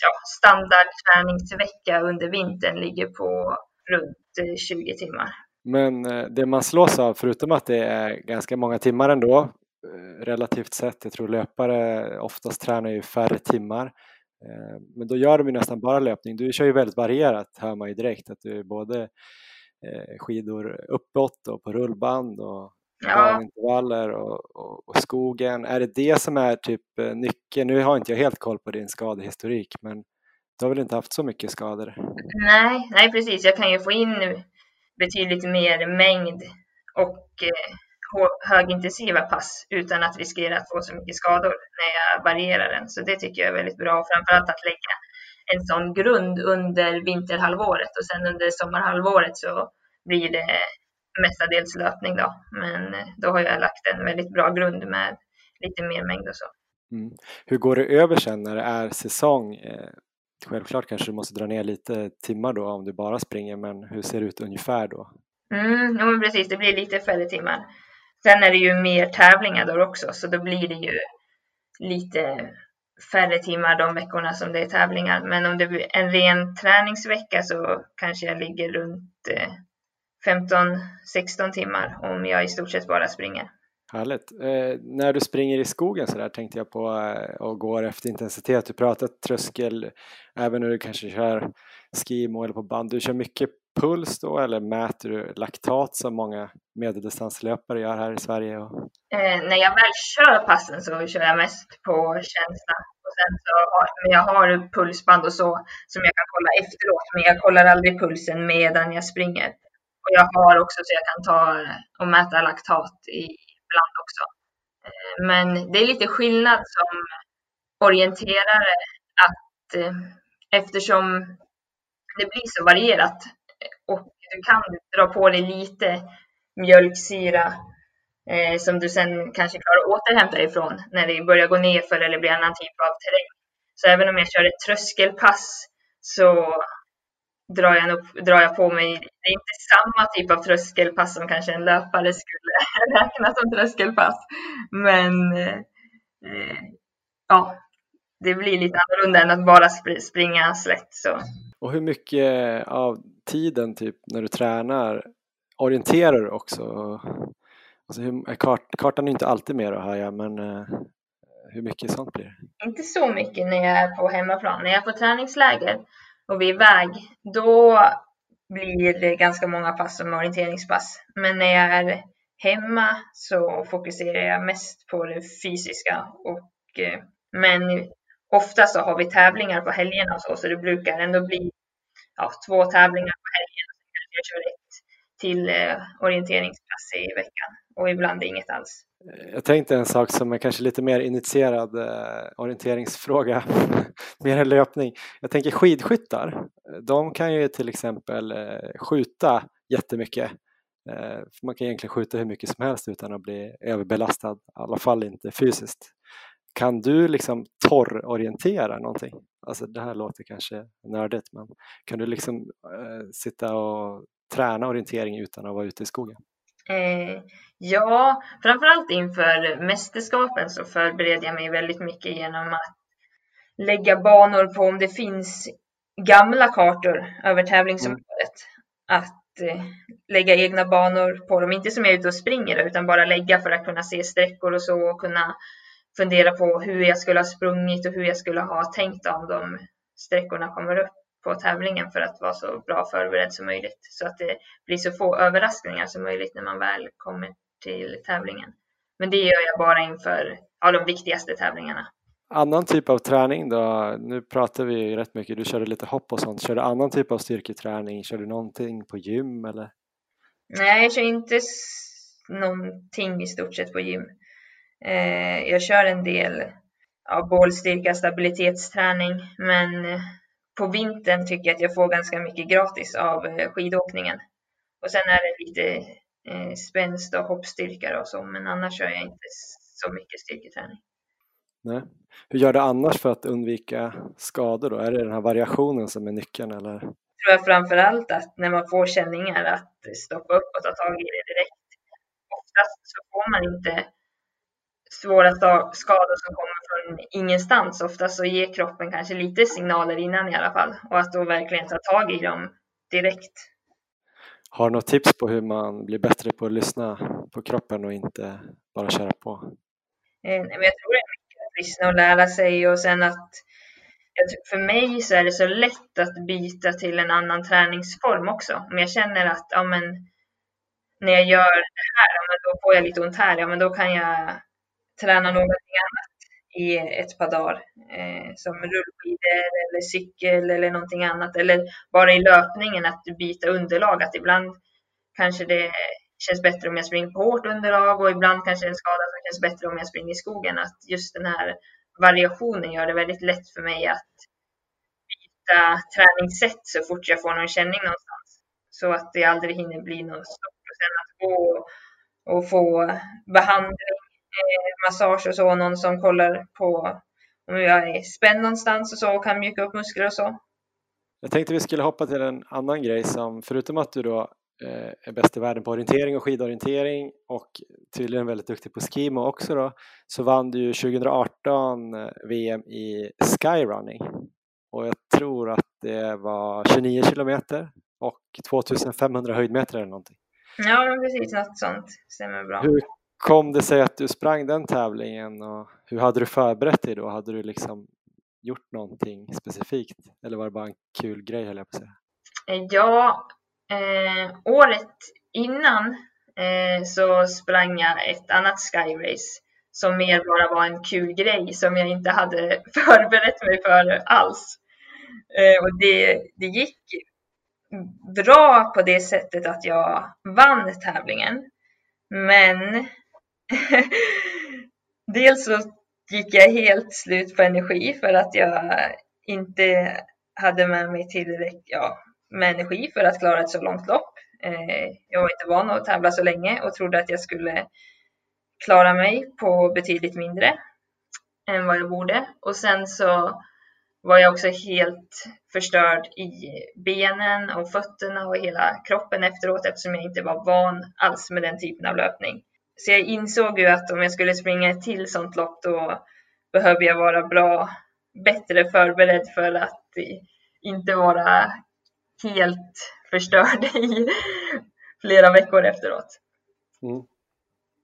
ja, standard träningsvecka under vintern ligger på runt 20 eh, timmar. Men eh, det man slås av, förutom att det är ganska många timmar ändå, relativt sett, jag tror löpare oftast tränar ju färre timmar, men då gör de ju nästan bara löpning. Du kör ju väldigt varierat, hör man ju direkt, att du är både skidor uppåt och på rullband och ja. intervaller och, och, och, skogen. Är det det som är typ eh, nyckeln? Nu har inte jag helt koll på din skadehistorik, men du har väl inte haft så mycket skador? Nej, nej precis. Jag kan ju få in betydligt mer mängd och eh, högintensiva pass utan att riskera att få så mycket skador när jag varierar den. Så det tycker jag är väldigt bra, framförallt att lägga en sån grund under vinterhalvåret och sen under sommarhalvåret så blir det mestadels löpning då. Men eh, då har jag lagt en väldigt bra grund med lite mer mängd och så. Mm. Hur går det över sen när det är säsong? Eh, självklart kanske du måste dra ner lite timmar då om du bara springer, men hur ser det ut ungefär då? Mm, ja, precis, det blir lite färre timmar. Sen är det ju mer tävlingar då också, så då blir det ju lite färre timmar de veckorna som det är tävlingar. Men om det blir en ren träningsvecka så kanske jag ligger runt eh, 15-16 timmar om jag i stort sett bara springer. Härligt. Eh, när du springer i skogen så där tänkte jag på eh, och går efter intensitet. Du pratar tröskel även när du kanske kör skimo eller på band. Du kör mycket puls då eller mäter du laktat som många medeldistanslöpare gör här i Sverige? Och... Eh, när jag väl kör passen så kör jag mest på känsla. Och sen så har, men jag har pulsband och så som jag kan kolla efteråt, men jag kollar aldrig pulsen medan jag springer. Och jag har också så jag kan ta och mäta laktat ibland också. Eh, men det är lite skillnad som orienterare att eh, eftersom det blir så varierat och du kan dra på dig lite mjölksyra eh, som du sen kanske klarar att återhämta ifrån när det börjar gå nerför eller blir annan typ av terräng. Så även om jag kör ett tröskelpass så drar jag, nog, drar jag på mig, det är inte samma typ av tröskelpass som kanske en löpare skulle räkna som tröskelpass. Men eh, eh, ja, det blir lite annorlunda än att bara springa slätt. Så. Och hur mycket av tiden typ när du tränar orienterar du också? Alltså hur, eh, kart, kartan är inte alltid med då hör jag, men eh, hur mycket sånt blir det? Inte så mycket när jag är på hemmaplan. När jag är på träningsläger och vi är iväg, då blir det ganska många pass som orienteringspass. Men när jag är hemma så fokuserar jag mest på det fysiska. Och, eh, men ofta så har vi tävlingar på helgerna och så, så det brukar ändå bli ja, två tävlingar på helgen. Jag kör ett till eh, orienteringsklass i veckan och ibland inget alls. Jag tänkte en sak som är kanske lite mer initierad eh, orienteringsfråga, mer än löpning. Jag tänker skidskyttar, de kan ju till exempel eh, skjuta jättemycket. Eh, man kan egentligen skjuta hur mycket som helst utan att bli överbelastad, i alla fall inte fysiskt. Kan du liksom torrorientera någonting? Alltså det här låter kanske nördigt men kan du liksom eh, sitta och träna orientering utan att vara ute i skogen? Eh, ja, framförallt inför mästerskapen så förbereder jag mig väldigt mycket genom att lägga banor på om det finns gamla kartor över tävlingsområdet. Mm. Att eh, lägga egna banor på dem, inte som jag är ute och springer utan bara lägga för att kunna se sträckor och så och kunna fundera på hur jag skulle ha sprungit och hur jag skulle ha tänkt om de sträckorna kommer upp på tävlingen för att vara så bra förberedd som möjligt så att det blir så få överraskningar som möjligt när man väl kommer till tävlingen. Men det gör jag bara inför ja, de viktigaste tävlingarna. Annan typ av träning då? Nu pratar vi rätt mycket, du körde lite hopp och sånt. Kör du annan typ av styrketräning? Kör du någonting på gym eller? Nej, jag kör inte någonting i stort sett på gym. Eh, jag kör en del ja, bålstyrka, stabilitetsträning, men eh, på vintern tycker jag att jag får ganska mycket gratis av eh, skidåkningen. Och sen är det lite eh, spänst och hoppstyrka och så, men annars kör jag inte så mycket styrketräning. Nej. Hur gör du annars för att undvika skador då? Är det den här variationen som är nyckeln eller? Jag tror jag framför allt att när man får känningar att stoppa upp och ta tag i det direkt. Oftast så får man inte svåra skador som kommer från ingenstans. Ofta så ger kroppen kanske lite signaler innan i alla fall och att då verkligen ta tag i dem direkt. Har du något tips på hur man blir bättre på att lyssna på kroppen och inte bara köra på? Eh, jag tror det är mycket att lyssna och lära sig och sen att för mig så är det så lätt att byta till en annan träningsform också. Om jag känner att ja, men, när jag gör det här, ja, men då får jag lite ont här, ja, men då kan jag träna någonting annat i ett par dagar. Eh, som rullskidor eller cykel eller någonting annat. Eller bara i löpningen att byta underlag. Att ibland kanske det känns bättre om jag springer på hårt underlag och ibland kanske en skada som känns bättre om jag springer i skogen. Att just den här variationen gör det väldigt lätt för mig att byta träningssätt så fort jag får någon känning någonstans. Så att det aldrig hinner bli något stopp. Och sen att gå och få behandling massage och så, någon som kollar på om jag är spänd någonstans och så och kan mjuka upp muskler och så. Jag tänkte vi skulle hoppa till en annan grej som förutom att du då eh, är bäst i världen på orientering och skidorientering och tydligen väldigt duktig på skimo också då, så vann du ju 2018 eh, VM i skyrunning. Och jag tror att det var 29 kilometer och 2500 höjdmeter eller någonting. Ja, precis. Något sånt stämmer bra. Hur kom det sig att du sprang den tävlingen och hur hade du förberett dig då? Hade du liksom gjort någonting specifikt eller var det bara en kul grej höll jag på att säga? Eh, ja, eh, året innan eh, så sprang jag ett annat skyrace som mer bara var en kul grej som jag inte hade förberett mig för alls. Eh, och det, det gick bra på det sättet att jag vann tävlingen. Men dels så gick jag helt slut på energi för att jag inte hade med mig tillräckligt ja, med energi för att klara ett så långt lopp. Eh, jag var inte van att tävla så länge och trodde att jag skulle klara mig på betydligt mindre än vad jag borde. Och sen så var jag också helt förstörd i benen och fötterna och hela kroppen efteråt eftersom jag inte var van alls med den typen av löpning. Så jag insåg ju att om jag skulle springa ett till sånt lopp då behöver jag vara bra, bättre förberedd för att inte vara helt förstörd i flera veckor efteråt. Mm.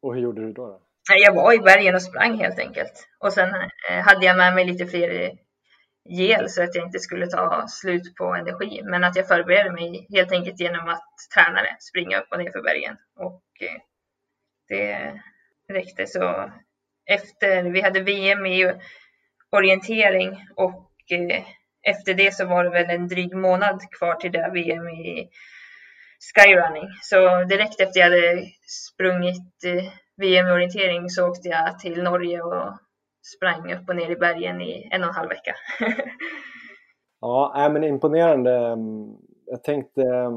Och hur gjorde du då? då? Jag var i bergen och sprang helt enkelt. Och sen eh, hade jag med mig lite fler gel så att jag inte skulle ta slut på energi. Men att jag förberedde mig helt enkelt genom att träna det, springa upp och ner för bergen. Och eh, det räckte. Så efter, vi hade VM i orientering och eh, efter det så var det väl en dryg månad kvar till det VM i skyrunning. Så direkt efter jag hade sprungit eh, VM i orientering så åkte jag till Norge och sprang upp och ner i bergen i en och en halv vecka. ja, men imponerande. Jag tänkte, eh,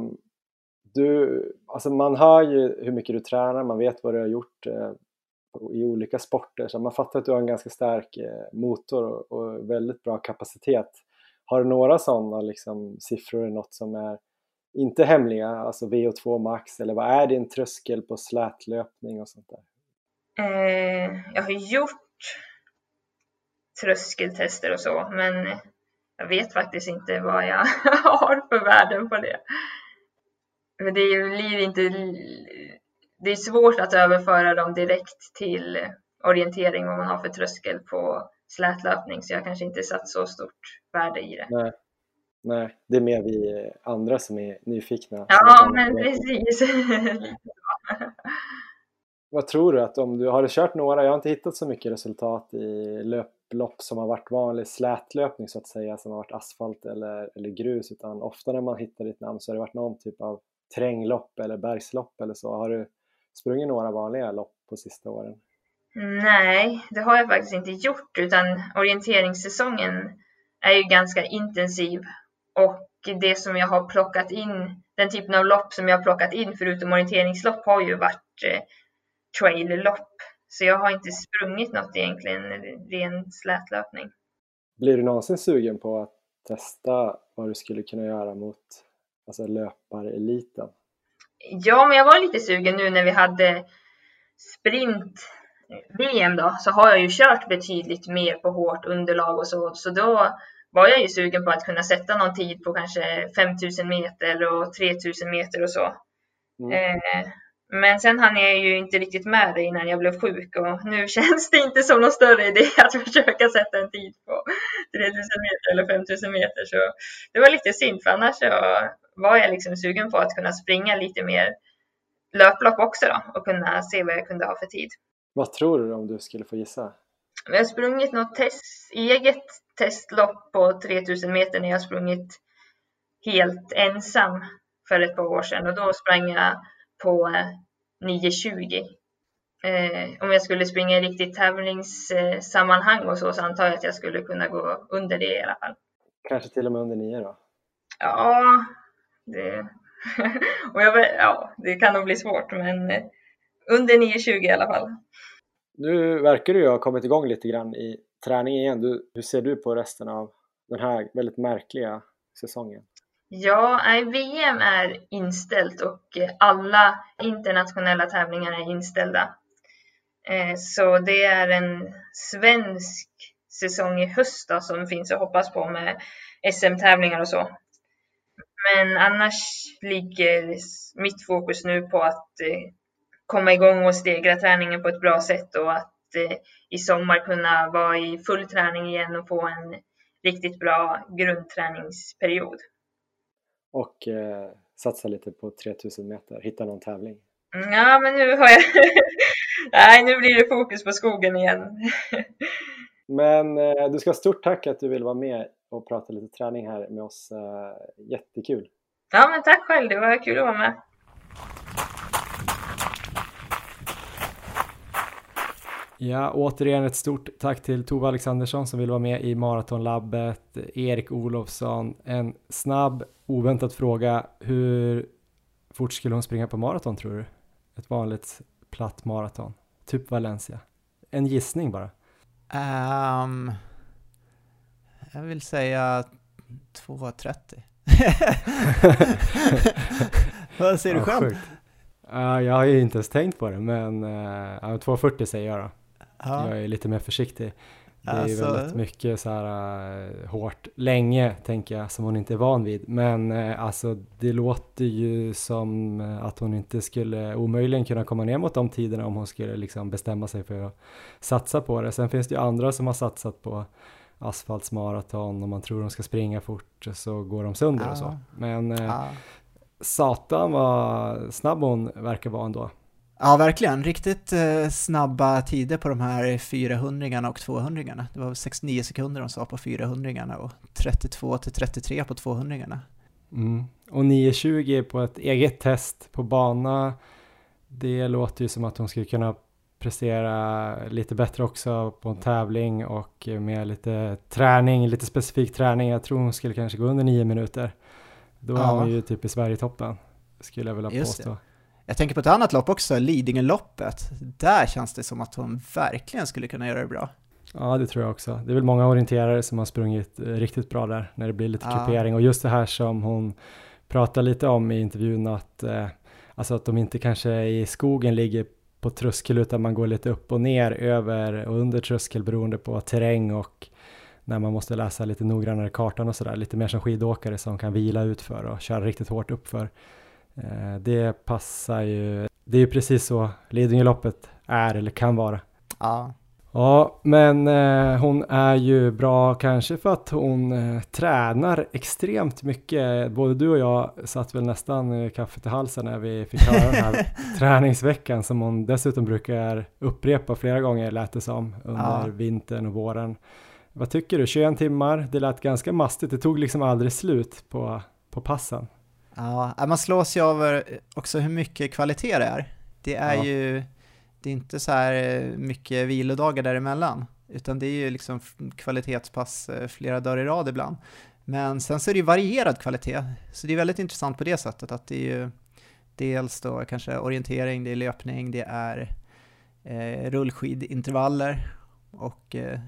du, alltså man hör ju hur mycket du tränar, man vet vad du har gjort eh, i olika sporter, så man fattar att du har en ganska stark eh, motor och väldigt bra kapacitet. Har du några sådana liksom, siffror, något som är inte hemliga, alltså VO2 max, eller vad är din tröskel på slätlöpning och sånt där? Eh, jag har gjort tröskeltester och så, men jag vet faktiskt inte vad jag har för värden på det. Men det blir inte... Det är svårt att överföra dem direkt till orientering vad man har för tröskel på slätlöpning, så jag kanske inte satt så stort värde i det. Nej, Nej det är mer vi andra som är nyfikna. Ja, men precis. Vad tror du att om du har du kört några, jag har inte hittat så mycket resultat i löplopp som har varit vanlig slätlöpning så att säga, som har varit asfalt eller, eller grus, utan ofta när man hittar ditt namn så har det varit någon typ av terränglopp eller bergslopp eller så. Har du sprungit några vanliga lopp på sista åren? Nej, det har jag faktiskt inte gjort, utan orienteringssäsongen är ju ganska intensiv och det som jag har plockat in, den typen av lopp som jag har plockat in förutom orienteringslopp har ju varit eh, trailerlopp. Så jag har inte sprungit något egentligen, ren slätlöpning. Blir du någonsin sugen på att testa vad du skulle kunna göra mot alltså löpareliten? Ja, men jag var lite sugen nu när vi hade sprint VM då, så har jag ju kört betydligt mer på hårt underlag och så, så då var jag ju sugen på att kunna sätta någon tid på kanske 5000 meter och 3000 meter och så. Mm. Eh, men sen hann jag ju inte riktigt med det innan jag blev sjuk och nu känns det inte som någon större idé att försöka sätta en tid på 3000 meter eller 5000 meter. Så det var lite synd för annars så var jag liksom sugen på att kunna springa lite mer löplopp också då och kunna se vad jag kunde ha för tid. Vad tror du om du skulle få gissa? Jag har sprungit något test, eget testlopp på 3000 meter när jag sprungit helt ensam för ett par år sedan och då sprang jag på 9.20. Eh, om jag skulle springa i riktigt tävlingssammanhang och så, så antar jag att jag skulle kunna gå under det i alla fall. Kanske till och med under 9 då? Ja, det, och jag, ja, det kan nog bli svårt, men eh, under 9.20 i alla fall. Nu verkar du ju ha kommit igång lite grann i träning igen. Du, hur ser du på resten av den här väldigt märkliga säsongen? Ja, VM är inställt och alla internationella tävlingar är inställda. Eh, så det är en svensk säsong i höst då, som finns att hoppas på med SM-tävlingar och så. Men annars ligger mitt fokus nu på att eh, komma igång och stegra träningen på ett bra sätt och att eh, i sommar kunna vara i full träning igen och få en riktigt bra grundträningsperiod. Och eh, satsa lite på 3000 meter, hitta någon tävling? Mm, ja, men nu har jag... Nej, nu blir det fokus på skogen igen. men eh, du ska ha stort tack att du vill vara med och prata lite träning här med oss. Eh, jättekul! Ja, men tack själv. Det var kul att vara med. Ja, återigen ett stort tack till Tove Alexandersson som vill vara med i Maratonlabbet, Erik Olofsson. En snabb, oväntad fråga. Hur fort skulle hon springa på maraton tror du? Ett vanligt platt maraton, typ Valencia. En gissning bara. Um, jag vill säga 2.30. Vad säger ja, du själv? Uh, jag har ju inte ens tänkt på det, men uh, 2.40 säger jag då. Ja. Jag är lite mer försiktig. Det är alltså... väldigt mycket så här uh, hårt länge tänker jag som hon inte är van vid. Men uh, alltså det låter ju som uh, att hon inte skulle omöjligen kunna komma ner mot de tiderna om hon skulle liksom bestämma sig för att satsa på det. Sen finns det ju andra som har satsat på asfaltsmaraton och man tror de ska springa fort så går de sönder ja. och så. Men ja. satan vad snabb hon verkar vara ändå. Ja, verkligen. Riktigt eh, snabba tider på de här 400 och 200 Det var 69 sekunder de sa på 400 och 32 till 33 på 200 mm. Och 9.20 på ett eget test på bana, det låter ju som att hon skulle kunna prestera lite bättre också på en tävling och med lite träning, lite specifik träning. Jag tror hon skulle kanske gå under 9 minuter. Då ja. är hon ju typ i Sverigetoppen, skulle jag vilja Just påstå. Det. Jag tänker på ett annat lopp också, Lidingöloppet. Där känns det som att hon verkligen skulle kunna göra det bra. Ja, det tror jag också. Det är väl många orienterare som har sprungit eh, riktigt bra där när det blir lite ja. kupering och just det här som hon pratar lite om i intervjun att eh, alltså att de inte kanske i skogen ligger på tröskel utan man går lite upp och ner över och under tröskel beroende på terräng och när man måste läsa lite noggrannare kartan och sådär, lite mer som skidåkare som kan vila ut för och köra riktigt hårt uppför. Eh, det passar ju, det är ju precis så Lidingöloppet är eller kan vara. Ja. Ja, men eh, hon är ju bra kanske för att hon eh, tränar extremt mycket. Både du och jag satt väl nästan kaffet i halsen när vi fick höra den här träningsveckan som hon dessutom brukar upprepa flera gånger lät det som under ja. vintern och våren. Vad tycker du? 21 timmar, det lät ganska mastigt. Det tog liksom aldrig slut på, på passen. Ja, man slås ju över också hur mycket kvalitet det är. Det är ja. ju, det är inte så här eh, mycket vilodagar däremellan, utan det är ju liksom kvalitetspass eh, flera dagar i rad ibland. Men sen så är det ju varierad kvalitet, så det är väldigt intressant på det sättet att det är ju dels då kanske orientering, det är löpning, det är eh, rullskidintervaller och eh,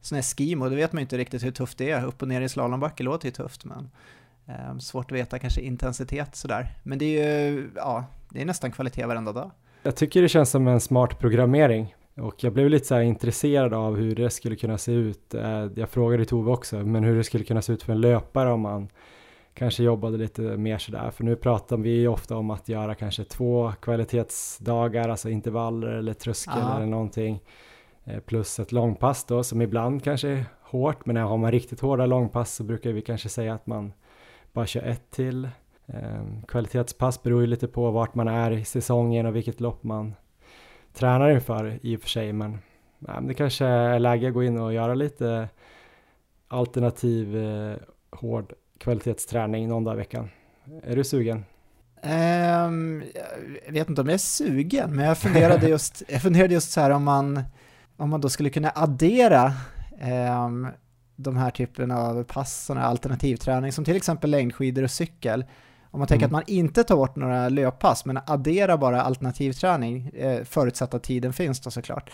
sån här skimo, då vet man ju inte riktigt hur tufft det är. Upp och ner i slalombacke låter ju tufft, men Eh, svårt att veta kanske intensitet sådär. Men det är ju, ja, det är nästan kvalitet varenda dag. Jag tycker det känns som en smart programmering och jag blev lite så intresserad av hur det skulle kunna se ut. Eh, jag frågade Tove också, men hur det skulle kunna se ut för en löpare om man kanske jobbade lite mer sådär. För nu pratar vi ju ofta om att göra kanske två kvalitetsdagar, alltså intervaller eller tröskel Aha. eller någonting. Eh, plus ett långpass då som ibland kanske är hårt, men när har man riktigt hårda långpass så brukar vi kanske säga att man bara köra ett till. Ehm, kvalitetspass beror ju lite på vart man är i säsongen och vilket lopp man tränar inför i och för sig, men det kanske är läge att gå in och göra lite alternativ eh, hård kvalitetsträning någon dag i veckan. Är du sugen? Um, jag vet inte om jag är sugen, men jag funderade just, jag funderade just så här om man, om man då skulle kunna addera um, de här typen av pass, alternativträning, som till exempel längdskidor och cykel. Om man tänker mm. att man inte tar bort några löppass, men adderar bara alternativträning, eh, förutsatt att tiden finns då såklart.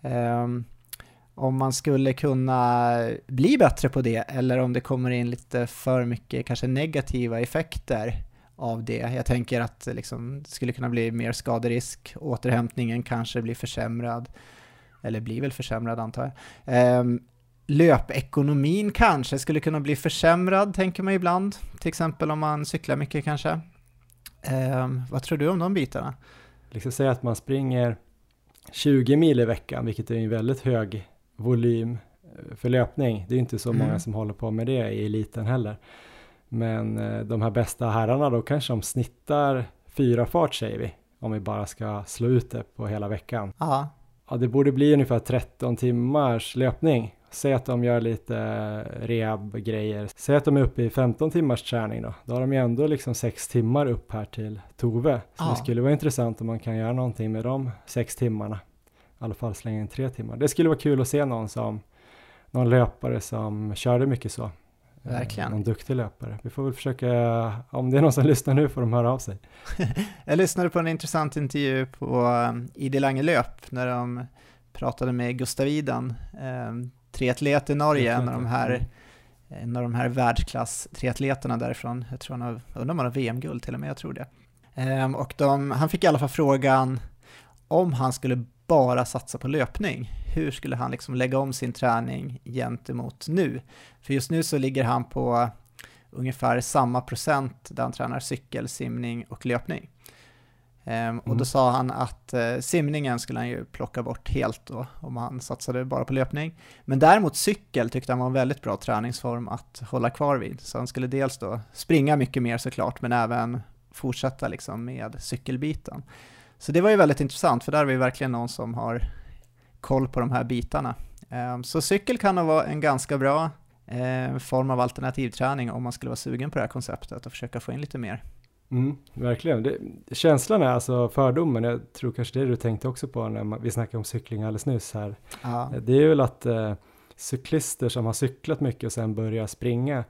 Um, om man skulle kunna bli bättre på det eller om det kommer in lite för mycket kanske negativa effekter av det. Jag tänker att liksom, det skulle kunna bli mer skaderisk, återhämtningen kanske blir försämrad, eller blir väl försämrad antar jag. Um, löpekonomin kanske skulle kunna bli försämrad, tänker man ibland, till exempel om man cyklar mycket kanske. Um, vad tror du om de bitarna? Liksom säga att man springer 20 mil i veckan, vilket är en väldigt hög volym eh, för löpning. Det är inte så många mm. som håller på med det i eliten heller. Men eh, de här bästa herrarna då kanske de snittar fyra fart säger vi, om vi bara ska slå ut det på hela veckan. Aha. Ja, det borde bli ungefär 13 timmars löpning. Säg att de gör lite eh, rehab-grejer. Säg att de är uppe i 15 timmars träning då. Då har de ju ändå liksom 6 timmar upp här till Tove. Så ja. det skulle vara intressant om man kan göra någonting med de 6 timmarna. I alla fall slänga in 3 timmar. Det skulle vara kul att se någon som någon löpare som körde mycket så. Verkligen. Någon duktig löpare. Vi får väl försöka, om det är någon som lyssnar nu får de höra av sig. jag lyssnade på en intressant intervju på ID Lange Löp när de pratade med Gustav Idan, triatlet i Norge, en av de här mm. en av de här världsklass-triatleterna därifrån. Jag tror han har, undrar om han har VM-guld till och med, jag tror det. Um, och de, han fick i alla fall frågan om han skulle bara satsa på löpning, hur skulle han liksom lägga om sin träning gentemot nu? För just nu så ligger han på ungefär samma procent där han tränar cykel, simning och löpning. Um, och då mm. sa han att uh, simningen skulle han ju plocka bort helt då, om han satsade bara på löpning. Men däremot cykel tyckte han var en väldigt bra träningsform att hålla kvar vid. Så han skulle dels då springa mycket mer såklart, men även fortsätta liksom med cykelbiten. Så det var ju väldigt intressant, för där har vi verkligen någon som har koll på de här bitarna. Um, så cykel kan nog vara en ganska bra uh, form av alternativträning om man skulle vara sugen på det här konceptet och försöka få in lite mer. Mm, verkligen. Det, känslan är alltså fördomen, jag tror kanske det du tänkte också på när man, vi snackade om cykling alldeles nyss här. Ja. Det är väl att eh, cyklister som har cyklat mycket och sen börjar springa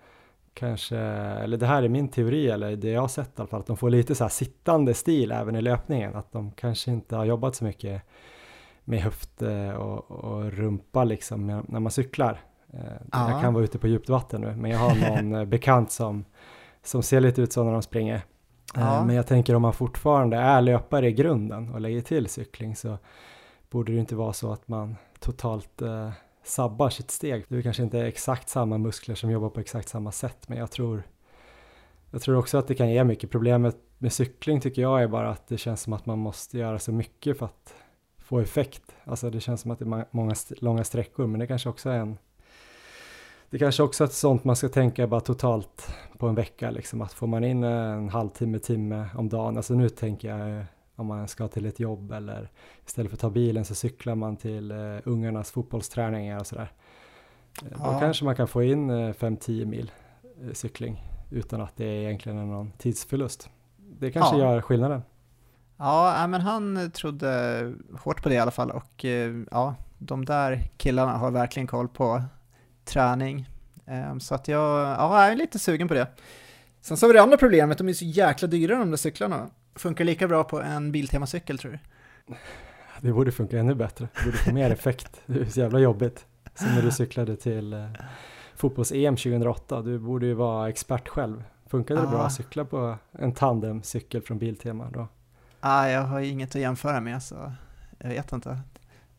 kanske, eller det här är min teori eller det jag har sett i alla fall, att de får lite så här sittande stil även i löpningen, att de kanske inte har jobbat så mycket med höft och, och rumpa liksom när man cyklar. Eh, ja. Jag kan vara ute på djupt vatten nu, men jag har någon eh, bekant som, som ser lite ut så när de springer. Eh, ja. Men jag tänker om man fortfarande är löpare i grunden och lägger till cykling så borde det inte vara så att man totalt eh, sabbar sitt steg. Det är kanske inte exakt samma muskler som jobbar på exakt samma sätt men jag tror jag tror också att det kan ge mycket. Problemet med cykling tycker jag är bara att det känns som att man måste göra så mycket för att få effekt. Alltså det känns som att det är många långa sträckor men det kanske också är en det kanske också är ett sånt man ska tänka bara totalt på en vecka, liksom att får man in en halvtimme, timme om dagen, alltså nu tänker jag om man ska till ett jobb eller istället för att ta bilen så cyklar man till uh, ungarnas fotbollsträningar och sådär. Eh, ja. Då kanske man kan få in 5-10 uh, mil cykling utan att det egentligen är någon tidsförlust. Det kanske ja. gör skillnaden. Ja, men han trodde hårt på det i alla fall och ja, de där killarna har verkligen koll på träning. Ehm, så att jag, ja, jag är lite sugen på det. Sen så har vi det andra problemet, de är så jäkla dyra de där cyklarna. Funkar lika bra på en Biltema-cykel tror du? Det borde funka ännu bättre, det borde få mer effekt. Det är så jävla jobbigt. Som när du cyklade till eh, fotbolls-EM 2008, du borde ju vara expert själv. Funkade det bra att cykla på en tandemcykel från Biltema då? Ah, jag har inget att jämföra med så jag vet inte.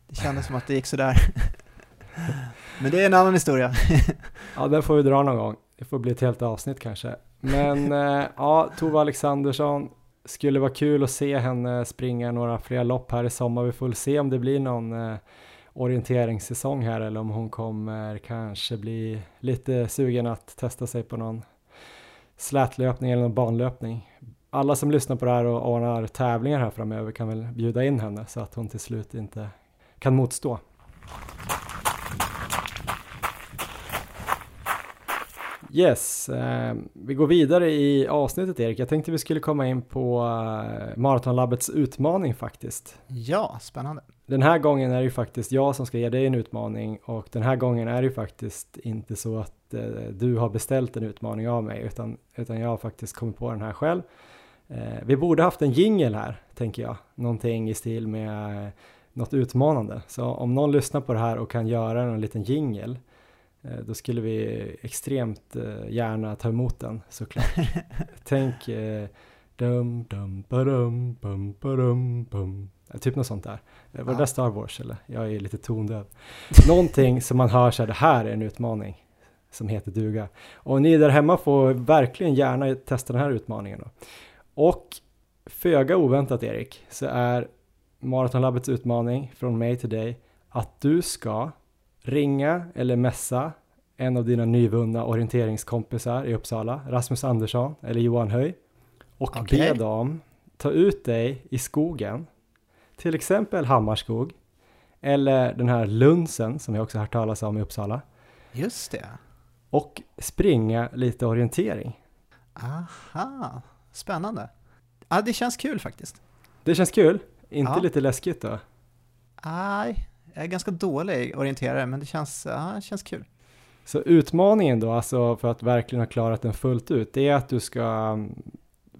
Det kändes som att det gick sådär. Men det är en annan historia. ja, den får vi dra någon gång. Det får bli ett helt avsnitt kanske. Men eh, ja, Tove Alexandersson, skulle vara kul att se henne springa några fler lopp här i sommar. Vi får väl se om det blir någon eh, orienteringssäsong här eller om hon kommer kanske bli lite sugen att testa sig på någon slätlöpning eller någon banlöpning. Alla som lyssnar på det här och ordnar tävlingar här framöver kan väl bjuda in henne så att hon till slut inte kan motstå. Yes, eh, vi går vidare i avsnittet Erik. Jag tänkte vi skulle komma in på eh, Maratonlabbets utmaning faktiskt. Ja, spännande. Den här gången är det ju faktiskt jag som ska ge dig en utmaning och den här gången är det ju faktiskt inte så att eh, du har beställt en utmaning av mig utan, utan jag har faktiskt kommit på den här själv. Eh, vi borde haft en jingel här, tänker jag. Någonting i stil med något utmanande. Så om någon lyssnar på det här och kan göra en liten jingel eh, då skulle vi extremt eh, gärna ta emot den såklart. Tänk eh, dum dum badum bum badum bum Typ något sånt där. Var det Ja. där Star Wars eller? Jag är lite tondöv. Någonting som man hör så här, det här är en utmaning som heter duga. Och ni där hemma får verkligen gärna testa den här utmaningen då. Och föga oväntat Erik, så är Maratonlabbets utmaning från mig till dig att du ska ringa eller messa en av dina nyvunna orienteringskompisar i Uppsala, Rasmus Andersson eller Johan Höj och Okej. be dem ta ut dig i skogen, till exempel Hammarskog eller den här Lunsen som jag också har hört talas om i Uppsala Just det. och springa lite orientering. Aha, spännande. Ja, det känns kul faktiskt. Det känns kul, inte Ja. lite läskigt då? Nej, jag är ganska dålig orienterare, men det känns, ja, känns kul. Så utmaningen då, alltså för att verkligen ha klarat den fullt ut, det är att du ska mm,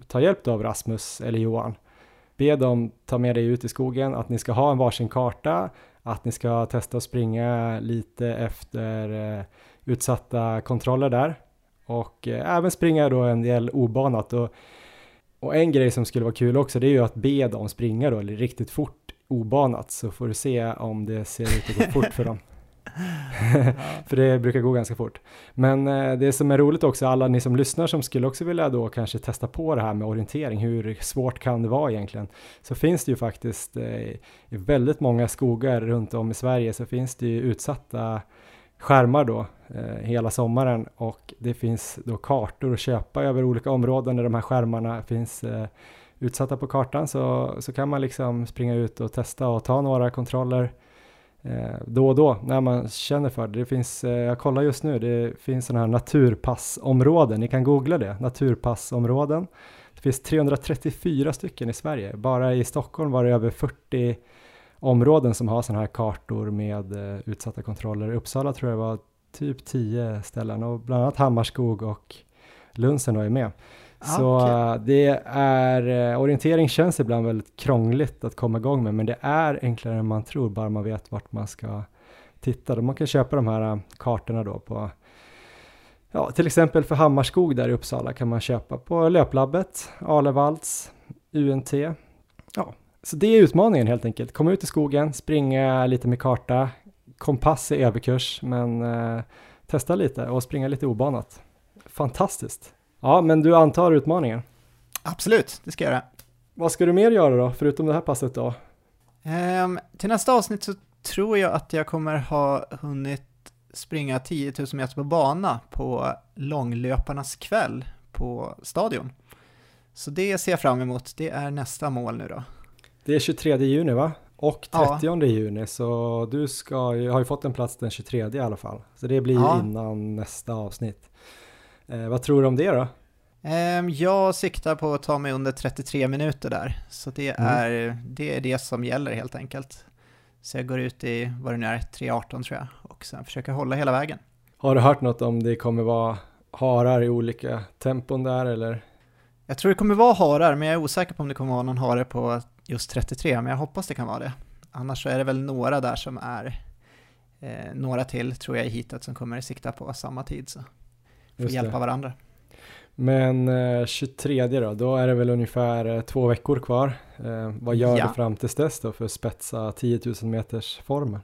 ta hjälp av Rasmus eller Johan. Be dem ta med dig ut i skogen, att ni ska ha en varsin karta, att ni ska testa att springa lite efter eh, utsatta kontroller där och eh, även springa då en del obanat. Och, och en grej som skulle vara kul också, det är ju att be dem springa då riktigt fort obanat så får du se om det ser ut att gå fort för dem. För det brukar gå ganska fort. Men eh, det som är roligt också, alla ni som lyssnar som skulle också vilja då kanske testa på det här med orientering, hur svårt kan det vara egentligen? Så finns det ju faktiskt eh, i väldigt många skogar runt om i Sverige så finns det ju utsatta skärmar då eh, hela sommaren och det finns då kartor att köpa över olika områden där de här skärmarna finns eh, utsatta på kartan så, så kan man liksom springa ut och testa och ta några kontroller eh, då och då när man känner för det. Det finns, eh, jag kollar just nu, det finns sådana här naturpassområden, ni kan googla det, naturpassområden. Det finns 334 stycken i Sverige, bara i Stockholm var det över 40 områden som har sådana här kartor med eh, utsatta kontroller. I Uppsala tror jag det var typ 10 ställen och bland annat Hammarskog och Lunsen var ju med. Ah, Så okej. eh, det är, eh, orientering känns ibland väldigt krångligt att komma igång med, men det är enklare än man tror, bara man vet vart man ska titta. Man kan köpa de här eh, kartorna då på, ja, till exempel för Hammarskog där i Uppsala kan man köpa på Löplabbet, Alevalls, UNT. Ja, så det är utmaningen helt enkelt. Komma ut i skogen, springa lite med karta, kompass är överkurs, men eh, testa lite och springa lite obanat. Fantastiskt! Ja, men du antar utmaningen. Absolut, det ska jag göra. Vad ska du mer göra då, förutom det här passet då? Ehm, till nästa avsnitt så tror jag att jag kommer ha hunnit springa 10 000 meter på bana på långlöparnas kväll på Stadion. Så det ser jag fram emot. Det är nästa mål nu då. Det är 23 juni va? Och Ja. 30 juni, så du ska har ju fått en plats den 23 i alla fall. Så det blir Ja. innan nästa avsnitt. Eh, vad tror du om det då? Ehm, jag siktar på att ta mig under 33 minuter där. Så det Mm. är, det är det som gäller helt enkelt. Så jag går ut i, vad det nu är, 3.18 tror jag. Och sen försöker hålla hela vägen. Har du hört något om det kommer vara harar i olika tempon där eller? Jag tror det kommer vara harar, men jag är osäker på om det kommer vara någon hare på just 33, men jag hoppas det kan vara det. Annars så är det väl några där som är, eh, några till tror jag i hitet som kommer sikta på samma tid, så får Just hjälpa varandra. Men eh, 23 då, då är det väl ungefär eh, två veckor kvar. Eh, vad gör Ja. du fram tills dess då för att spetsa 10 000 meters formen?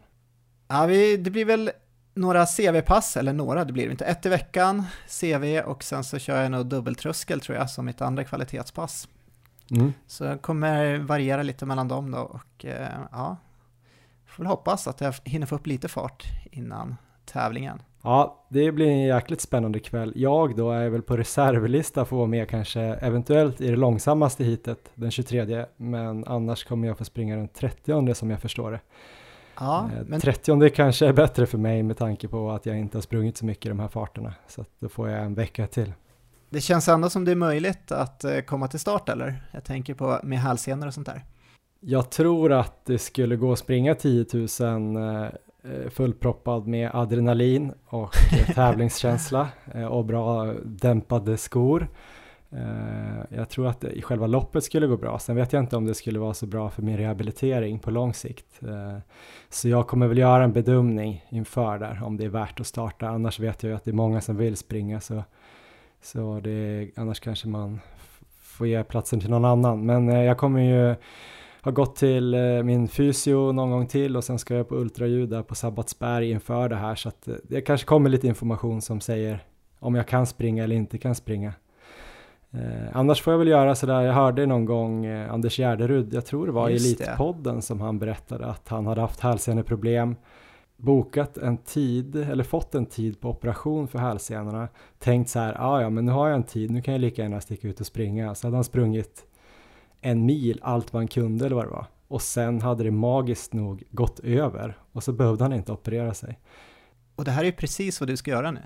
Ja, vi, det blir väl några CV-pass, eller några, det blir det inte. Ett i veckan, CV, och sen så kör jag nog dubbeltröskel tror jag som mitt andra kvalitetspass. Mm. Så jag kommer variera lite mellan dem då och eh, ja, får väl hoppas att jag hinner få upp lite fart innan tävlingen. Ja, det blir en jäkligt spännande kväll. Jag då är väl på reservlista för att vara med kanske eventuellt i det långsammaste hitet den 23 men annars kommer jag få springa den 30 som jag förstår det. Ja, Eh, men 30 kanske är bättre för mig med tanke på att jag inte har sprungit så mycket i de här farterna så att då får jag en vecka till. det känns ändå som det är möjligt att eh, komma till start eller? Jag tänker på med hälsenor och sånt där. Jag tror att det skulle gå att springa 10 000 eh, fullproppad med adrenalin och eh, tävlingskänsla eh, och bra dämpade skor. Eh, jag tror att i själva loppet skulle gå bra. Sen vet jag inte om det skulle vara så bra för min rehabilitering på lång sikt. Eh, så jag kommer väl göra en bedömning inför där om det är värt att starta. Annars vet jag ju att det är många som vill springa så, så det, annars kanske man får ge platsen till någon annan. Men eh, jag kommer ju ha gått till min fysio någon gång till och sen ska jag på ultraljud där på Sabbatsberg inför det här så att det kanske kommer lite information som säger om jag kan springa eller inte kan springa. Eh, annars får jag väl göra sådär, jag hörde någon gång eh, Anders Gärderud, jag tror det var i Elitpodden det. som han berättade att han hade haft hälseneproblem, bokat en tid, eller fått en tid på operation för hälsenorna, tänkt så här, ah, ja men nu har jag en tid, nu kan jag lika gärna sticka ut och springa. Så hade han sprungit en mil, allt han kunde eller vad det var. Och sen hade det magiskt nog gått över och så behövde han inte operera sig. Och det här är ju precis vad du ska göra nu.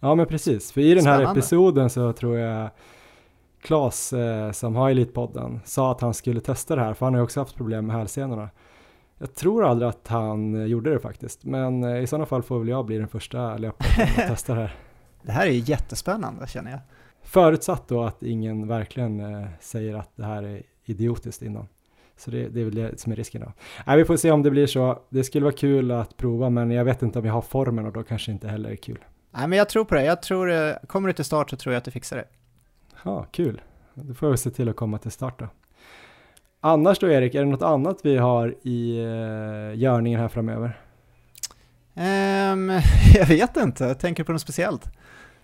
Ja men precis, för i den här Spännande. episoden så tror jag Klas eh, som har Elitpodden sa att han skulle testa det här, för han har ju också haft problem med hälsenorna. Jag tror aldrig att han eh, gjorde det faktiskt, men eh, i sådana fall får väl jag bli den första löparen att testa det här. Det här är ju jättespännande känner jag. Förutsatt då att ingen verkligen eh, säger att det här är idiotiskt innan. Så det, det, är väl det som är risken då. Nej, vi får se om det blir så. Det skulle vara kul att prova, men jag vet inte om jag har formen och då kanske inte heller är kul. Nej, men jag tror på det. Jag tror, eh, kommer du till start så tror jag att du fixar det. Ja, kul. Då får jag se till att komma till start då. Annars då Erik, är det något annat vi har i uh, görningen här framöver? Um, jag vet inte, jag tänker på något speciellt.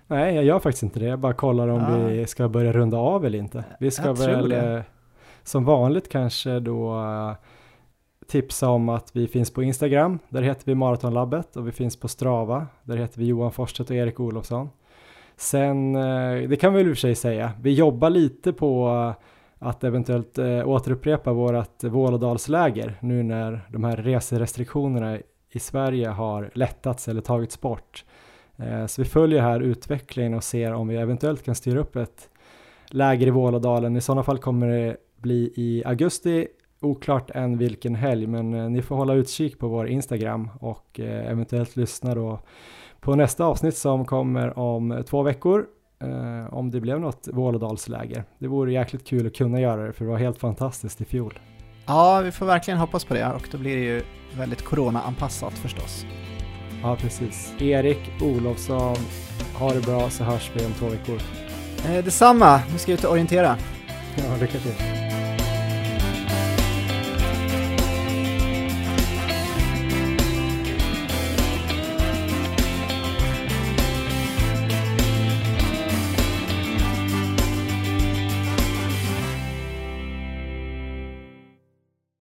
Nej, jag gör faktiskt inte det. Jag bara kollar om ja. vi ska börja runda av eller inte. Vi ska jag väl uh, som vanligt kanske då uh, tipsa om att vi finns på Instagram. Där heter vi Maratonlabbet och vi finns på Strava. Där heter vi Johan Forsstedt och Erik Olofsson. Sen, eh, det kan vi väl i och för sig säga, vi jobbar lite på att eventuellt eh, återupprepa vårt Vålådalsläger nu när de här reserestriktionerna i Sverige har lättats eller tagits bort. Eh, så vi följer här utvecklingen och ser om vi eventuellt kan styra upp ett läger i Vålådalen. I sådana fall kommer det bli i augusti, oklart än vilken helg, men eh, ni får hålla utkik på vår Instagram och eh, eventuellt lyssna då på nästa avsnitt som kommer om två veckor om det blev något Vålådalsläger. Det vore jäkligt kul att kunna göra det för det var helt fantastiskt i fjol. Ja, vi får verkligen hoppas på det och då blir det ju väldigt corona-anpassat förstås. Ja, precis. Erik Olofsson, ha det bra så hörs vi om två veckor. Eh, detsamma, nu ska jag ut och orientera. Ja, lycka till.